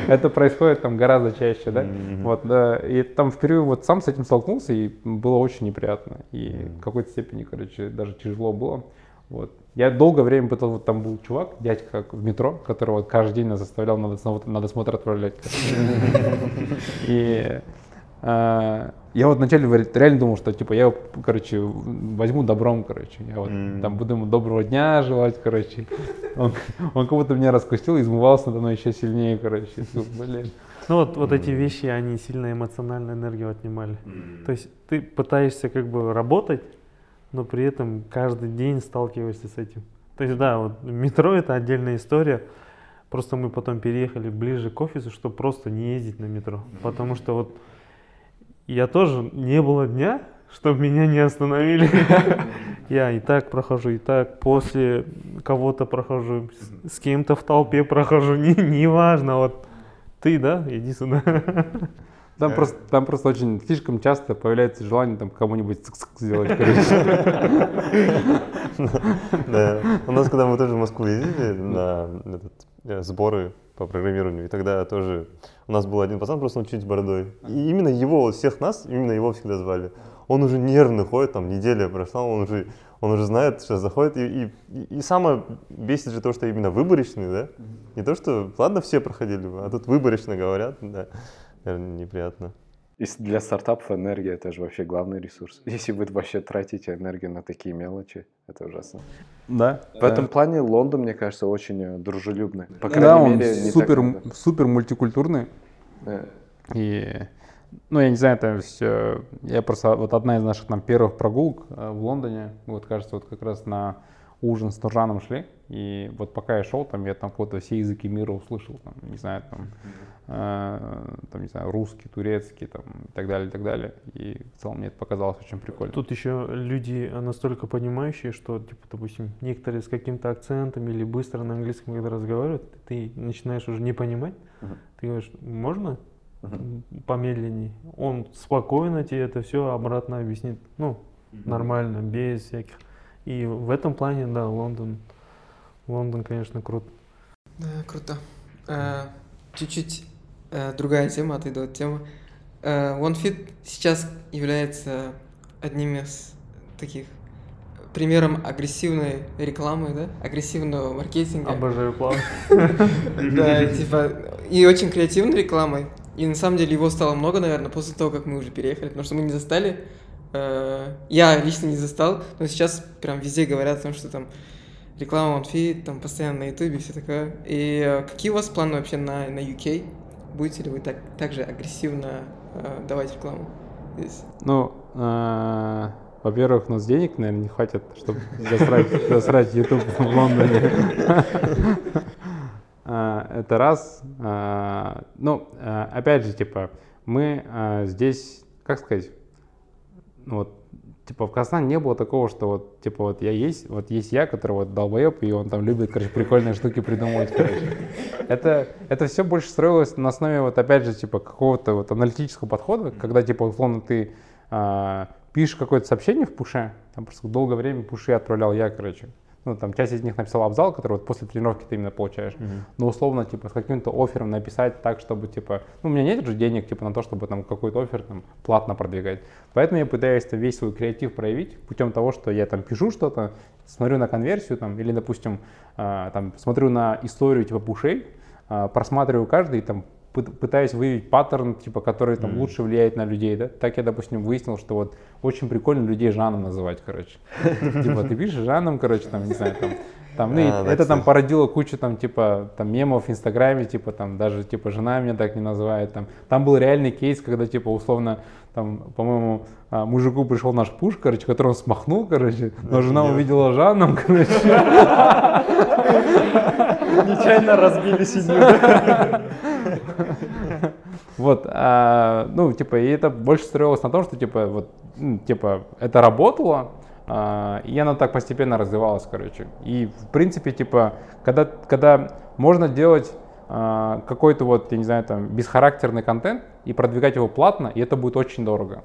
это происходит там гораздо чаще, да, вот, да, и там впервые вот сам с этим столкнулся, и было очень неприятно, и в какой-то степени, короче, даже тяжело было, вот. Я долгое время пытался, вот там был чувак, дядька как в метро, которого вот каждый день нас заставлял на досмотр, на досмотр отправлять. И а, я вот вначале реально думал, что типа я его, короче, возьму добром, короче. Я вот там буду ему доброго дня желать, короче. Он, он как будто меня раскусил и измывался надо мной еще сильнее, короче. Фу, Блин. Ну вот, вот эти вещи, они сильно эмоциональную энергию отнимали. То есть ты пытаешься как бы работать, но при этом каждый день сталкиваешься с этим. То есть да, вот метро это отдельная история. Просто мы потом переехали ближе к офису, чтобы просто не ездить на метро. Потому что вот я тоже не было дня, чтобы меня не остановили. Я и так прохожу, и так после кого-то прохожу, с- кем-то в толпе прохожу, не, неважно, вот ты, да, иди сюда. Там, просто, там просто очень слишком часто появляется желание там кому-нибудь сделать, короче. У нас, когда мы тоже в Москву ездили на э, сборы по программированию, и тогда тоже у нас был один пацан, просто он чуть с бородой. И именно его, всех нас, именно его всегда звали. Он уже нервный ходит, там неделя прошла, он уже, он уже знает, что заходит. И, и, и- и самое бесит же то, что именно выборочный, да? Не то, что, ладно, все проходили бы, а тут выборочно говорят, да. Наверное, неприятно. И для стартапов энергия это же вообще главный ресурс. Если вы вообще тратите энергию на такие мелочи, это ужасно. Да. В этом плане Лондон, мне кажется, очень э, дружелюбный. По крайней Да, он мере, не так супер, супер мультикультурный. Э, И, ну, я не знаю, это все... Я просто... Вот одна из наших там первых прогулок э, в Лондоне, вот, кажется, вот как раз на ужин с Нуржаном шли, и вот пока я шел, там я там какого-то все языки мира услышал, там, не знаю, там, э, там, не знаю, русский, турецкий, там, и так далее, и так далее. И в целом мне это показалось очень прикольно. Тут еще люди настолько понимающие, что, типа, допустим, некоторые с каким-то акцентом или быстро на английском, когда разговаривают, ты начинаешь уже не понимать. Мгм. Ты говоришь, можно Мгм. помедленней? Он спокойно тебе это все обратно объяснит. Ну, нормально, без всяких. И в этом плане, да, Лондон, Лондон, конечно, крут. Да, круто. Э, Чуть-чуть э, другая тема, отойду от темы. Э, OneFit сейчас является одним из таких примером агрессивной рекламы, да, агрессивного маркетинга. Обожаю план. Да, типа, и очень креативной рекламой. И на самом деле его стало много, наверное, после того, как мы уже переехали, потому что мы не застали. Э, Я лично не застал, но сейчас прям везде говорят о том, что там реклама OneFit, там постоянно на ютубе, все такое. И э, какие у вас планы вообще на, на UK? Будете ли вы так, так же агрессивно э, давать рекламу здесь? Ну, э, во-первых, у нас денег, наверное, не хватит, чтобы засрать, засрать YouTube в Лондоне. Это раз. Ну, опять же, типа, мы здесь, как сказать, вот, типа в Казахстане не было такого, что вот, типа, вот я есть, вот есть я, который вот долбоеб, и он там любит, короче, прикольные штуки придумывать, короче. Это, это все больше строилось на основе, вот опять же, типа, какого-то вот аналитического подхода, когда, типа, условно, ты а, пишешь какое-то сообщение в пуше, там просто долгое время пуши отправлял я, короче, ну, там, часть из них написал абзал, который вот после тренировки ты именно получаешь, mm-hmm. но условно, типа, с каким-то оффером написать так, чтобы, типа, ну, у меня нет же денег, типа, на то, чтобы там какой-то офер там платно продвигать. Поэтому я пытаюсь там, весь свой креатив проявить путем того, что я там пишу что-то, смотрю на конверсию там, или, допустим, э, там, смотрю на историю, типа, пушей, э, просматриваю каждый, там, пытаюсь выявить паттерн, типа, который там mm. лучше влияет на людей, да. Так я, допустим, выяснил, что вот очень прикольно людей Жаном называть, короче. Типа, ты пишешь Жаном, короче, там, не знаю, там, там, ну, а, это там породило кучу там, типа, там, мемов в Инстаграме, типа, там, даже, типа, жена меня так не называет, там. Там был реальный кейс, когда, типа, условно, там, по-моему, а, мужику пришел наш пуш, короче, который он смахнул, короче, но жена увидела Жанном, короче. Нечаянно разбили семью. Вот, а, ну, типа, и это больше строилось на том, что, типа, вот, типа, это работало, а, и оно так постепенно развивалось, короче. И, в принципе, типа, когда, когда можно делать а, какой-то вот, я не знаю, там, бесхарактерный контент и продвигать его платно, и это будет очень дорого.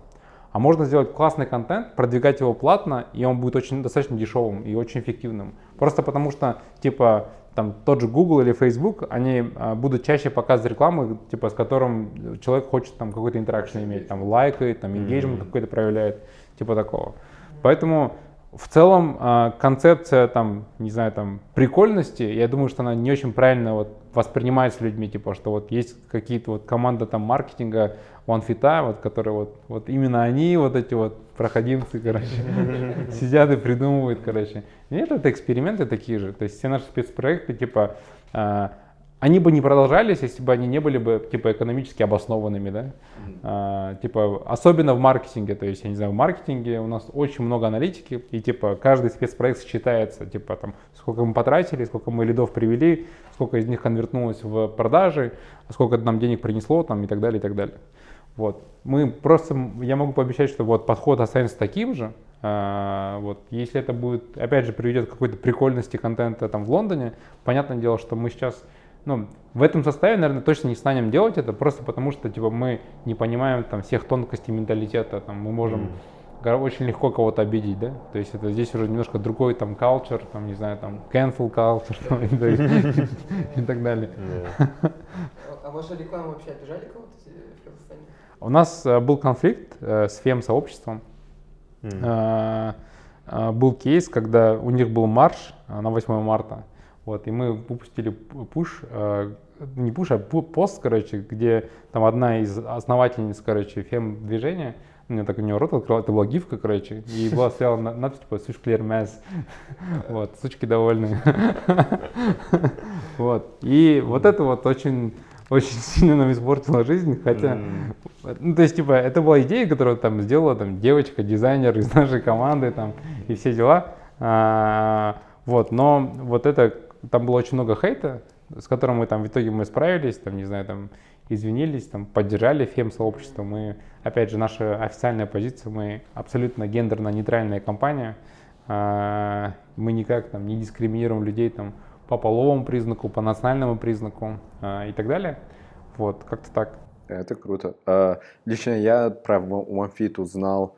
А можно сделать классный контент, продвигать его платно, и он будет очень достаточно дешевым и очень эффективным. Просто потому что, типа, там тот же Google или Facebook, они а, будут чаще показывать рекламу, типа, с которым человек хочет там какой-то интеракшн иметь, там лайкает, там engagement mm-hmm. какой-то проявляет, типа такого. Поэтому в целом а, концепция там, не знаю, там прикольности, я думаю, что она не очень правильно вот воспринимается людьми, типа, что вот есть какие-то вот команда там маркетинга OneFit, вот, которые вот, вот именно они, вот эти вот проходимцы, короче, сидят и придумывают, короче. Нет, это эксперименты такие же. То есть все наши спецпроекты, типа, а, они бы не продолжались, если бы они не были бы типа экономически обоснованными, да. Mm-hmm. А, типа особенно в маркетинге, то есть я не знаю, в маркетинге у нас очень много аналитики и типа каждый спецпроект считается, типа там сколько мы потратили, сколько мы лидов привели, сколько из них конвертнулось в продажи, сколько нам денег принесло там и так далее и так далее. Вот мы просто, я могу пообещать, что вот подход останется таким же. А, вот если это будет, опять же, приведет к какой-то прикольности контента там в Лондоне, понятное дело, что мы сейчас ну, в этом составе, наверное, точно не станем делать это, просто потому что, типа, мы не понимаем там всех тонкостей менталитета, там, мы можем mm. очень легко кого-то обидеть, да, то есть это здесь уже немножко другой там culture, там, не знаю, там, cancel culture, там, и так далее. А ваша реклама вообще обижали кого-то в Казахстане? У нас э, был конфликт э, с фем-сообществом, э, был кейс, когда у них был марш на 8 марта, вот, и мы выпустили пуш, не пуш, а пост, короче, где там одна из основательниц, короче, фем-движения, у меня так у нее рот открыл, это была гифка, короче, и была стояла надпись, типа, «Суш клер мэс», вот, сучки довольны, вот, и вот это вот очень очень сильно нам испортило жизнь, хотя, mm. ну, то есть, типа, это была идея, которую там сделала там девочка, дизайнер из нашей команды, там, и все дела, а, вот, но вот это там было очень много хейта, с которым мы там в итоге мы справились, там, не знаю, там, извинились, там, поддержали фем-сообщество. Мы, опять же, наша официальная позиция, мы абсолютно гендерно-нейтральная компания. А, мы никак там не дискриминируем людей там по половому признаку, по национальному признаку а, и так далее. Вот, как-то так. Это круто. А, лично я про OneFit узнал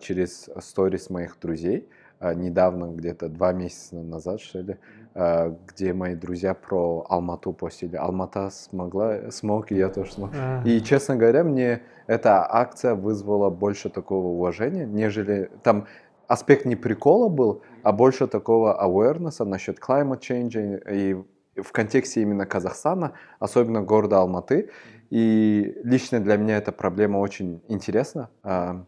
через сторис моих друзей недавно, где-то два месяца назад, что ли. Э, где мои друзья про Алмату постили. Алмата смогла, смог, и я тоже смог. И, честно говоря, мне эта акция вызвала больше такого уважения, нежели там аспект не прикола был, а больше такого awareness насчет climate change и в контексте именно Казахстана, особенно города Алматы. И лично для меня эта проблема очень интересна. А,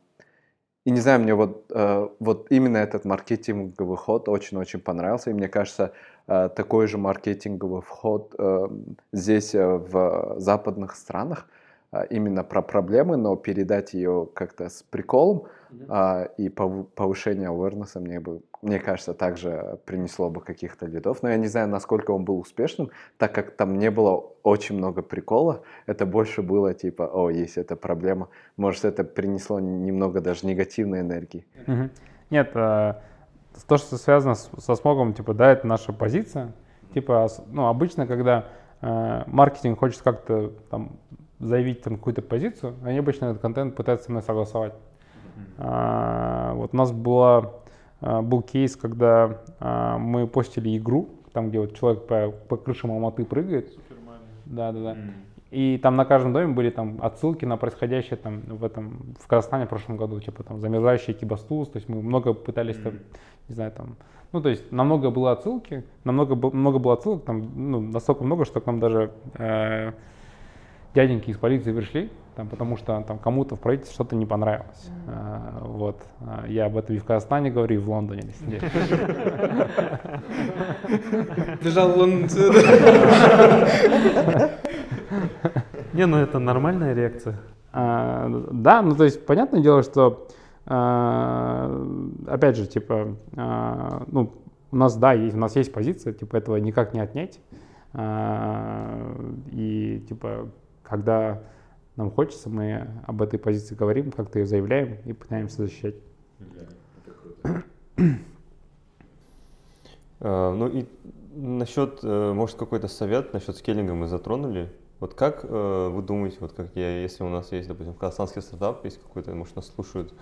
и не знаю, мне вот, э, вот именно этот маркетинговый ход очень-очень понравился. И мне кажется, э, такой же маркетинговый вход э, здесь, в западных странах, именно про проблемы, но передать ее как-то с приколом а, и пов- повышение awareness мне бы, мне кажется, также принесло бы каких-то лидов. Но я не знаю, насколько он был успешным, так как там не было очень много прикола. Это больше было типа, о, есть эта проблема. Может, это принесло немного даже негативной энергии. Нет, э, то, что связано с- со смогом, типа, да, это наша позиция. Типа, ну, обычно, когда э, маркетинг хочет как-то там заявить там какую-то позицию, они обычно этот контент пытаются со мной согласовать. А, вот у нас была, а, был кейс, когда а, мы постили игру, там, где вот человек по, по крышам Алматы прыгает. Да, да, да. И там на каждом доме были там отсылки на происходящее там в этом в Казахстане в прошлом году, типа там замерзающий Кибастуз, то есть мы много пытались там, не знаю, там, ну то есть намного было отсылки, намного много было отсылок, там, ну настолько много, что к нам даже э, дяденьки из полиции пришли, там, потому что там кому-то в правительстве что-то не понравилось. А, вот. А, Я об этом и в Казахстане говорю, и в Лондоне на деле. Бежал он Не, ну это нормальная реакция. А, Да, ну то есть понятное дело, что а, опять же, типа, а, ну, у нас, да, есть, у нас есть позиция, типа, этого никак не отнять. И, типа, когда нам хочется, мы об этой позиции говорим, как-то ее заявляем и пытаемся защищать. Э, Ну и насчет, э, может, какой-то совет насчет скейлинга мы затронули. Вот как э, вы думаете, вот как я, если у нас есть, допустим, казахстанский стартап, есть какой-то, может, нас слушают,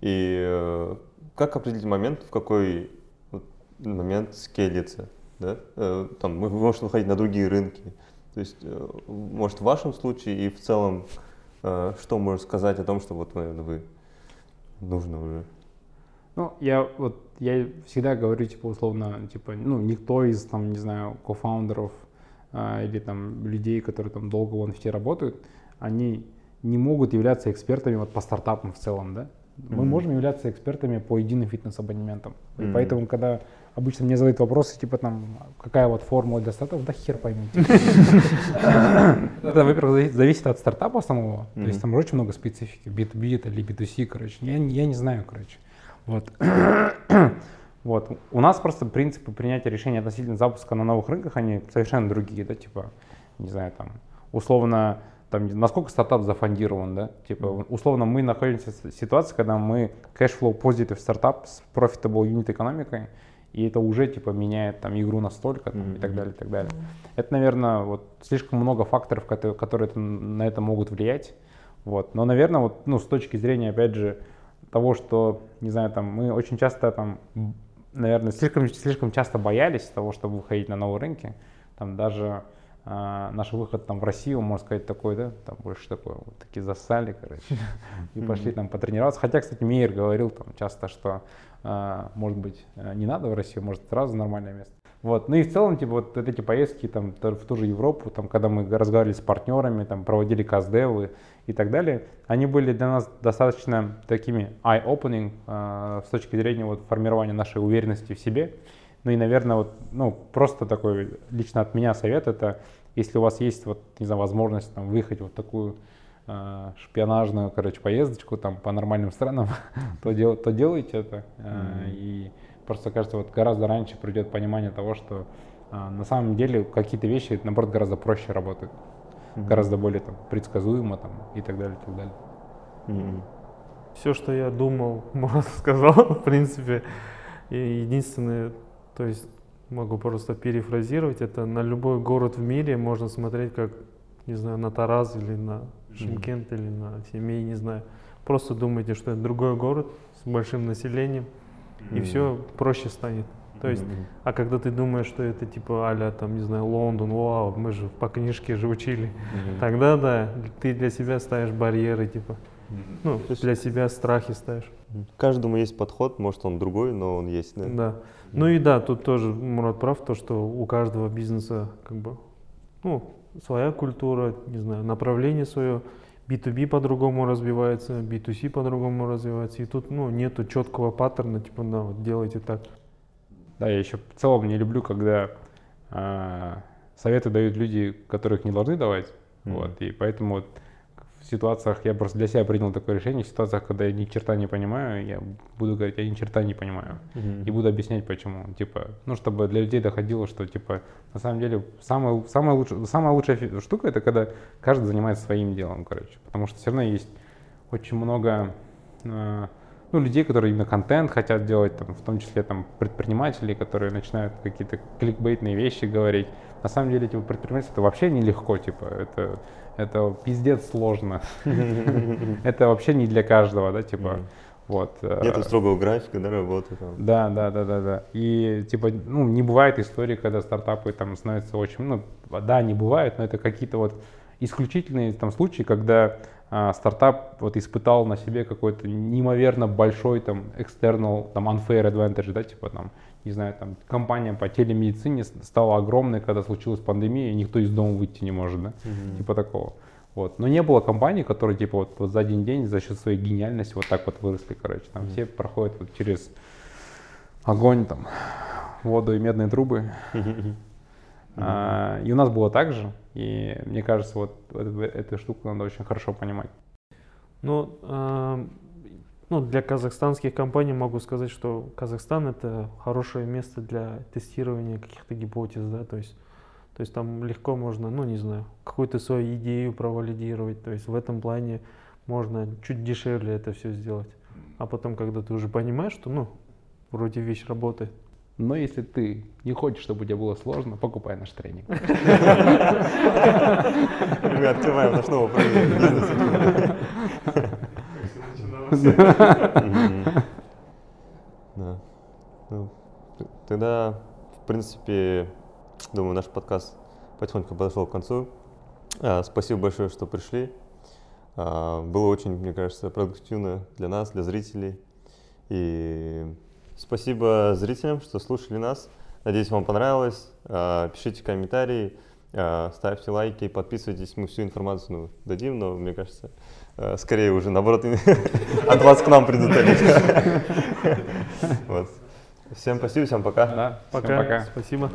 и как определить момент, в какой момент скейлится, да? Там, мы можем выходить на другие рынки. То есть, э, может, в вашем случае и в целом, э, что можно сказать о том, что вот, наверное, вы нужно уже? Ну, я вот, я всегда говорю, типа, условно, типа, ну, никто из, там, не знаю, кофаундеров а, или там людей, которые там долго в NFT работают, они не могут являться экспертами вот по стартапам в целом, да? Мы Мгм. можем являться экспертами по единым фитнес-абонементам. И Мгм. поэтому, когда обычно мне задают вопросы, типа там, какая вот формула для стартапов, да хер поймите. Это, во-первых, зависит- от стартапа самого. То есть там очень много специфики. B2B это или B2C, короче. Я, не- я не знаю, короче. Вот. Вот. У нас просто принципы принятия решений относительно запуска на новых рынках, они совершенно другие, да, типа, не знаю, там, условно, там, насколько стартап зафондирован, да, типа, условно, мы находимся в ситуации, когда мы cashflow positive стартап с profitable unit экономикой, и это уже, типа, меняет там игру настолько, там, и так далее, и так далее. Это, наверное, вот слишком много факторов, которые, которые это- на это могут влиять, вот. Но, наверное, вот, ну, с точки зрения, опять же, того, что, не знаю, там, мы очень часто там, наверное, слишком, слишком часто боялись того, чтобы выходить на новые рынки. Там даже а, наш выход там в Россию, можно сказать, такой, да, там больше такой, вот такие засали, короче, и пошли там потренироваться. Хотя, кстати, Мейер говорил там часто, что, а, может быть, э, не надо в Россию, может, сразу нормальное место. Вот. Ну и в целом, типа, вот эти поездки там, в ту же Европу, там, когда мы разговаривали с партнерами, там, проводили каздевы и так далее, они были для нас достаточно такими eye-opening э, с точки зрения вот, формирования нашей уверенности в себе. Ну и, наверное, вот, ну, просто такой лично от меня совет, это если у вас есть вот, не знаю, возможность там, выехать вот такую э, шпионажную, короче, поездочку там по нормальным странам, то, дел- то делайте это. Э, И просто кажется, вот гораздо раньше придет понимание того, что а, на самом деле какие-то вещи, наоборот, гораздо проще работают, гораздо более там, предсказуемо там, и так далее, и так далее. Мгм. Все, что я думал, Мурат сказал, в принципе. И единственное, то есть могу просто перефразировать, это на любой город в мире можно смотреть как, не знаю, на Тараз или на Шимкент или на Семей, не знаю. Просто думайте, что это другой город с большим населением, и Мгм. все проще станет. То есть, Мгм. а когда ты думаешь, что это типа а там, не знаю, Лондон, вау, мы же по книжке же учили, Мгм. тогда да, ты для себя ставишь барьеры, типа, ну, То есть- для себя страхи ставишь. Каждому есть подход, может он другой, но он есть, да? Да. Ну и да, тут тоже Мурат прав, то, что у каждого бизнеса как бы, ну, своя культура, не знаю, направление свое. B2B по-другому развивается, B2C по-другому развивается. И тут, ну, нету четкого паттерна, типа, да, вот делайте так. Да, я еще в целом не люблю, когда а, советы дают люди, которых не должны давать. Мгм. Вот, и поэтому вот в ситуациях, я просто для себя принял такое решение, в ситуациях, когда я ни черта не понимаю, я буду говорить, я ни черта не понимаю. И буду объяснять, почему. Типа, ну, чтобы для людей доходило, что, типа, на самом деле, самая, самая, лучшая, самая лучшая штука, это когда каждый занимается своим делом, короче. Потому что все равно есть очень много э, ну, людей, которые именно контент хотят делать, там, в том числе там, предпринимателей, которые начинают какие-то кликбейтные вещи говорить. На самом деле, типа, предпринимательство это вообще нелегко, типа, это, это пиздец сложно. Это вообще не для каждого, да, типа, вот. э, Нету строгого графика, да, работы там. да, да, да, да, да. И типа, ну, не бывает истории, когда стартапы там становятся очень, ну, да, не бывает, но это какие-то вот исключительные там случаи, когда а, стартап вот испытал на себе какой-то неимоверно большой там external, там unfair advantage, да, типа там, не знаю, там компания по телемедицине стала огромной, когда случилась пандемия, и никто из дома выйти не может, да, типа такого. Вот. Но не было компаний, которые типа вот, вот за один день за счет своей гениальности вот так вот выросли, короче. Там все проходят вот через огонь, там, воду и медные трубы. А, и у нас было так же. И мне кажется, вот эту, эту штуку надо очень хорошо понимать. Ну, ну, для казахстанских компаний могу сказать, что Казахстан это хорошее место для тестирования каких-то гипотез, да, то есть, то есть там легко можно, ну, не знаю, какую-то свою идею провалидировать, то есть в этом плане можно чуть дешевле это все сделать. А потом, когда ты уже понимаешь, что, ну, вроде вещь работает, Но если ты не хочешь, чтобы у тебя было сложно, покупай наш тренинг. Мы открываем наш новый. Мгм. Да. Ну, Тогда, в принципе, думаю, наш подкаст потихоньку подошел к концу. А, Спасибо большое, что пришли. А, Было очень, мне кажется, продуктивно для нас, для зрителей. И спасибо зрителям, что слушали нас. Надеюсь, вам понравилось. А, Пишите комментарии, ставьте лайки, подписывайтесь. Мы всю информацию ну, дадим, но мне кажется, скорее уже наоборот от вас к нам придут. Всем спасибо, всем пока. Да, всем пока, пока. спасибо.